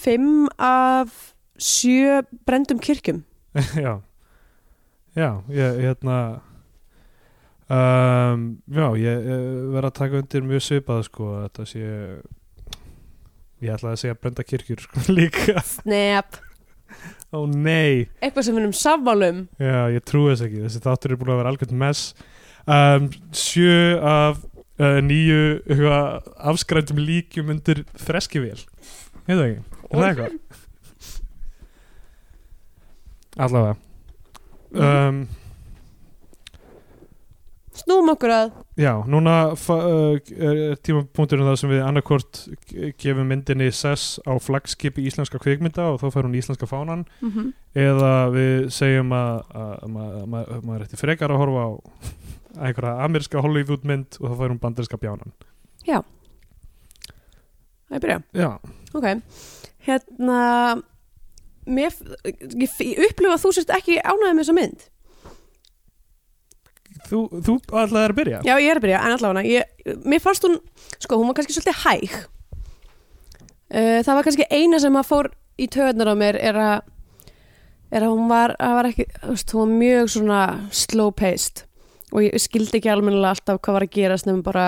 fimm af sjö brendum kirkjum já. Já, ég hérna um, já, ég, ég verð að taka undir mjög svipað sko, þetta sé ég ætlaði að segja brenda kirkjur sko, líka, Snap, ó nei. Eitthvað sem við erum sammálum já, ég trúi þess ekki, þessi þáttur er búin að vera algjörn mess. Um, sjö af uh, nýju afskrændum líkjum undir þreskivél hefðu ekki, er það eitthvað allavega. Um, Snúum okkur að. Já, núna uh, er er tímapunkturinn það sem við annarkvort gefum myndinni sess á flagskipi íslenska kvikmynda og þá fær hún íslenska fánan. Mm -hmm. eða við segjum að, að, að, að, að, að maður ætti frekar að horfa á einhverja ameríska Hollywood mynd og þá fær hún banderska bjánan. Það er byrja. Já, Ok, hérna mér, ég, upplifa að þú sérst ekki ánægði með þessa mynd. Þú, þú ætlaði að byrja? Já, ég er að byrja, en allavega ég, mér fannst hún, sko, hún var kannski svolítið hæg. Uh, það var kannski eina sem að fór í töðunar á mér er að er að hún var, að var ekki, veist, hún var mjög svona slow paced. Og ég skildi ekki almennilega alltaf hvað var að gerast nema bara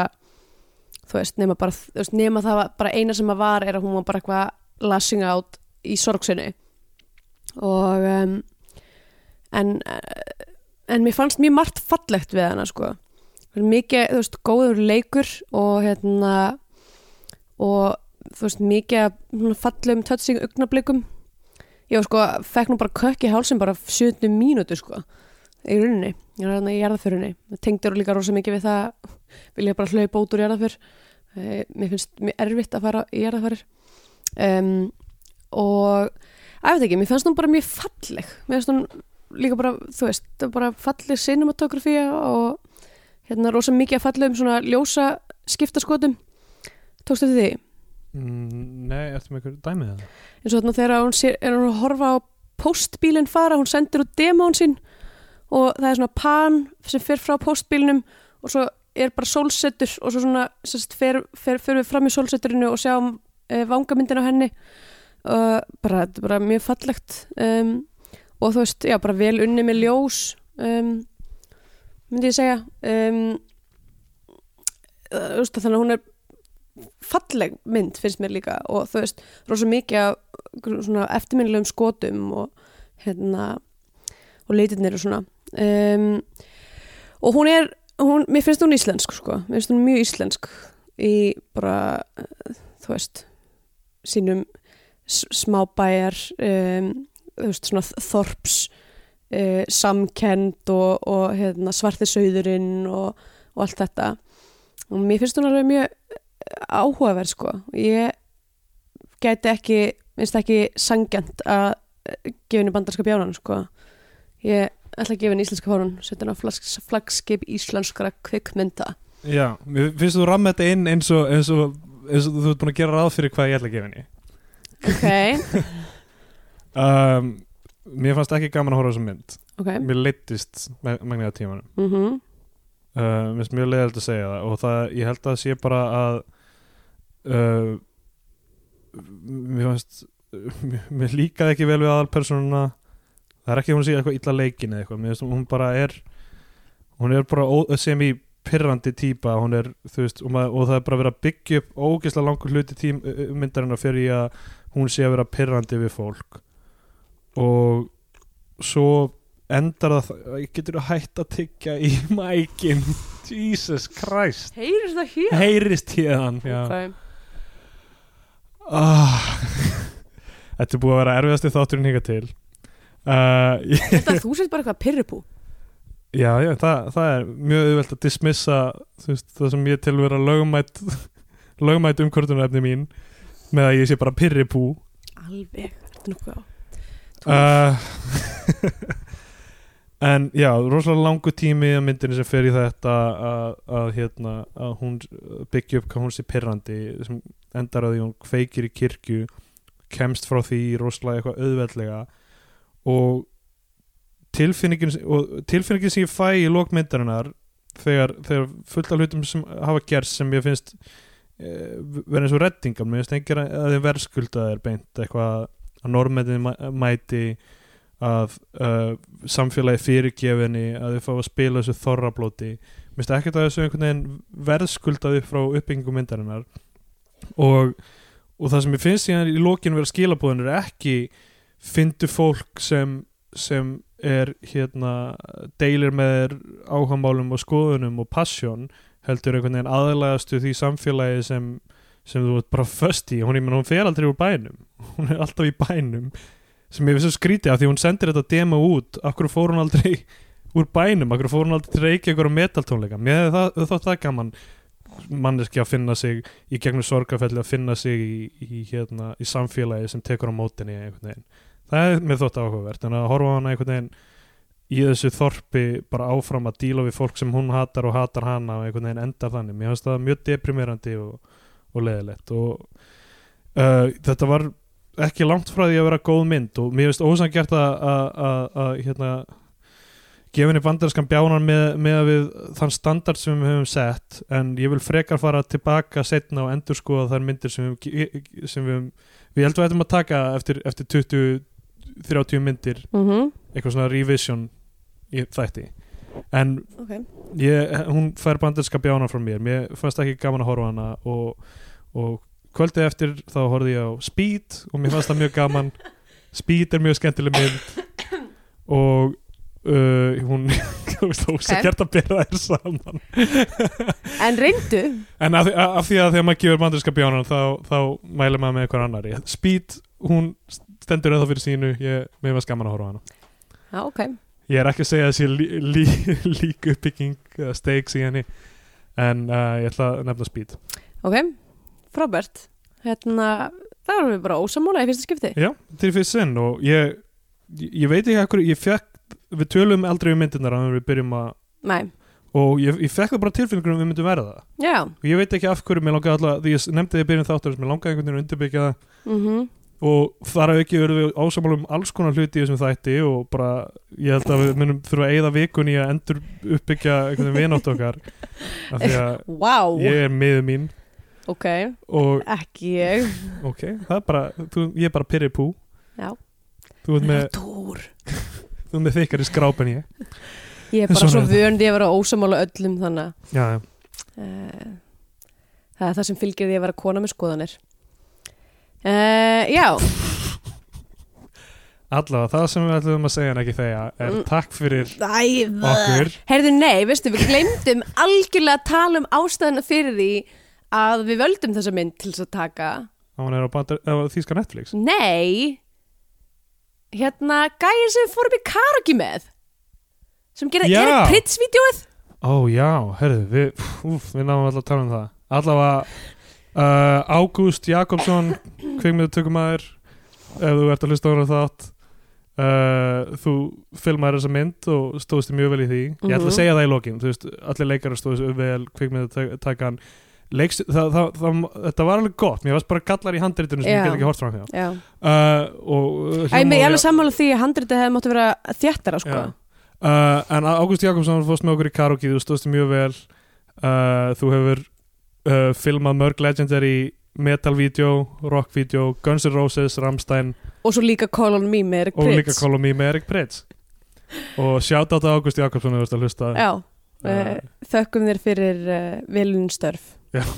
þú veist, nema bara, þú veist, nema það var bara eina sem að var er að hún var bara eitthvað lashing out í sorgsinni og um, en en mér fannst mjög margt fallegt við hana sko. Mikið, þú veist, góður leikur og hérna og þú veist, mikið touching augnablikum ég var sko, fekk nú bara kökk í hálsum bara 70 mínútur sko í rauninni, ég er hérna í jarðaförunni tengdur líka rosa mikið við það vilja bara hlaupa út úr jarðaför Eh, mér finnst mjög erfitt að fara í jarðafærir um, og að veit ekki, mér fannst hún bara mjög falleg mér finnst hún líka bara, þú veist bara falleg cinematografía og hérna rosa mikið að fallegum svona ljósa skiptaskotum tókstu þetta því? mm, Nei, ertu með einhver dæmið það? eins og þarna þegar hún sér, er hún að horfa á postbílinn fara, hún sendir út demón sín og það er svona pan sem fer frá postbílinum og svo er bara sólsettur og svo svona sérst, fer, fer, fer við fram í sólsetturinu og sjáum e, vangamyndin á henni og bara, þetta er bara mjög fallegt um, og þú veist, já, bara vel unni með ljós um, myndi ég segja um, veist, þannig að hún er falleg mynd finnst mér líka og þú veist, rosa mikið af eftirminnilegum skotum og hérna og litirnir og svona um, og hún er hún, mér finnst hún íslensk sko mér finnst hún mjög íslensk í bara, þú veist sínum smábæjar um, þorps uh, samkend og, og hérna, svarti sauðurinn og, og allt þetta. Og mér finnst hún alveg mjög áhugaverð sko. Ég gæti ekki finnst ekki sangjant að eh, gefa henni bandarska bjánan sko. Ég ætla að gefa henni íslenska fórun setja henni á flags, flagskip íslenskara kvikmynda. Já, finnst þú ramma þetta inn eins og, eins og, eins og þú ert búin að gera ráð fyrir hvað ég ætla að gefa henni ok, um, Mér fannst ekki gaman að horfa á þessa mynd. Ok. Mér leittist megnið af tímanum. Mm uh, Mér finnst mjög leiðilegt að segja það og það, ég held að sé bara að uh, Mér fannst mér, mér líkaði ekki vel við aðalpersonuna það er ekki að hún sé eitthvað illa leikin eða eitthvað, mér finnst hún bara er hún er bara ó- sem í pirrandi típa, hún er þú veist, og, maður, og það er bara verið að byggja upp ógeðslega langur hluti tím, myndarinnar fyrir í að hún sé að vera pirrandi við fólk. Og svo endar það getur þú hætt að tyggja í mækin? Jesus Christ. Heyrist það hér? heyrist hérðan já. ok, ah. þetta er búið að vera erfiðasti þátturinn hingað til. Uh, ég, þetta þú sett bara eitthvað pyrrupú já, já, það, það er mjög auðvelt að dismissa veist, það sem ég til vera lögumætt lögumætt umkvörtunarefni mín með að ég sé bara pirripú alveg, þetta er nokkuð á? Uh, en já, rosalega langu tími að myndinni sem fer í þetta að, að, hérna, að hún byggja upp hvað hún sé pirrandi sem endar að því hún kveikir í kirkju kemst frá því rosalega eitthvað auðveldlega og tilfinningin, og tilfinningin sem ég fæ í lókmyndarinnar þegar, þegar fullt af hlutum sem hafa gerst sem ég finnst e, vera eins og reddingar mér finnst engir að þeim verðskuldaðir beint eitthvað að normendin mæti að uh, samfélagi fyrirgefinni að þau fá að spila þessu þorrablóti. Mér finnst ekkert að þessu einhvern veginn verðskuldaði frá uppbyggingum myndarinnar. Og, og það sem ég finnst í lókinu vera skilabóðin er ekki fyndu fólk sem, sem er hérna deilir með áhagamálum og skoðunum og passion heldur einhvern veginn aðlægastu því samfélagi sem, sem þú ert bara föst í. Hún, menn, hún fer aldrei úr bænum. Hún er alltaf í bænum. Sem ég finnst að skríti af því hún sendir þetta demo út. Akkur fór hún aldrei úr bænum? Akkur fór hún aldrei reykja ykkur á metaltónleika? Mér það, þótt það gaman manneski að finna sig í gegnum sorgafelli að finna sig í, í, hérna, í samfélagi sem tekur á mótinni það er mér þótt áhugavert. En að horfa á hana einhvern veginn í þessu þorpi bara áfram að díla við fólk sem hún hatar og hatar hana og einhvern veginn endar þannig. Mér finnst það mjög deprimerandi og, og leðilegt og uh, þetta var ekki langt frá því að vera góð mynd og mér finnst ósangjart að hérna gefinni bandarskan bjánan með, með að við þann standard sem við höfum sett. En ég vil frekar fara tilbaka setna og endur skoða þar myndir sem við, sem við, við heldum að þetta maður taka eftir, eftir 20 30 myndir. Mm -hmm. eitthvað svona revision í þætti. En okay. ég, hún fær banderska bjána frá mér. Mér fannst ekki gaman að horfa hana og, og kvöldið eftir þá horfði ég á Speed og mér fannst það mjög gaman. Speed er mjög skemmtileg mynd. Og uh, hún ósa Ok. gert að bera þér saman. En reyndu. En af, af því að þegar maður gefur banderska bjánan þá, þá mælir maður með einhver annari. Speed, hún stendur eða fyrir sínu. Ég, mér fannst gaman að horfa hana. Já, ok Ég er ekki að segja að sé lí, lí, lík uppbygging uh, stakes í henni en uh, ég ætla að nefna speed. Ok, frábært. Hérna, það erum við bara ósamála í fyrsta skipti. Já, til fyrst sinn og ég, ég veit ekki ekkur, ég fekk við tölum aldrei um myndirnar að við byrjum að Nei, og ég, ég fekk það bara tilfinningur um við myndum verða. Það já. Og ég veit ekki af hverju mér langaði alltaf því ég nefndi því byrjum þáttur mér langaði einhvern veginn að undirbyggja það. Mm og þar hafði ekki verið við ásamála um alls konar hluti í þessum þætti og bara ég held að við munum þurfa að eyða vikun í að endur uppbyggja einhvern veginn vinátt okkar. Af því að Vá, ég er miður mín. Ok, og ekki ég. Ok, það er bara þú, ég er bara pyrri pú Já. þú ert með, þú ert með þykkari skráp en ég. Ég er bara svo er vöndi að vera ósamála öllum þannig að já, já. uh, það er það sem fylgir því að vera kona með skoðanir uh, Já, allavega það sem við ætlum að segja en ekki þegar er Mm. takk fyrir Æ, okkur. Heyrðu, nei, veistu, við glemdum algjörlega að tala um ástæðina fyrir því að við völdum þessa mynd til þess að taka. Á hann er á, bandar, á þýska Netflix. Nei. Hérna, gæir sem við fórum í karaoke með sem gera Já. Erik Pritz-vídeóið. Ó já, herðu, við, úf, við náum alltaf að tala um það. Allavega uh, Ágúst Jakobsson kveikmyndutökumæður ef þú ert að hlusta á hana þátt. Uh, þú filmaður þessa mynd og stóðst mjög vel í því. Ég ætla Mhm. að segja það í lokin, veist, allir leikar stóðst vel kveikmyndutakan Leikst, það, það, það, þetta var alveg gott mér varst bara gallar í handritinu sem ég get ekki hort hjá Já, uh, og Æ, mér er alveg sammála því að handritið hefði máttu vera þjættara sko. Uh, en Ágúst Jakobsson fórst með okkur í karaoke þú stóðst mjög vel. Uh, þú hefur uh, filmað mörg legendary metal-vídeó, rock-vídeó Guns N' Roses, Rammstein. Og svo líka Call on Me með Erik og Pritz líka Call on Me með Erik Pritz og sjátt á þetta Ágúst Jakobsson að hlusta. Já, Uh, þökkum þér fyrir uh, velun störf. Uh,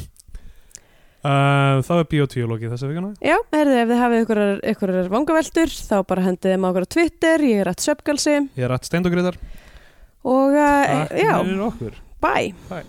það er biotíológi þessa vikuna. Já, herðu, ef þið hafið ykkur, vangaveltur þá bara hendið á okkur á Twitter. Ég er rætt söpgalsi. Ég er rætt steindogriðar og uh, já, bye. Bye.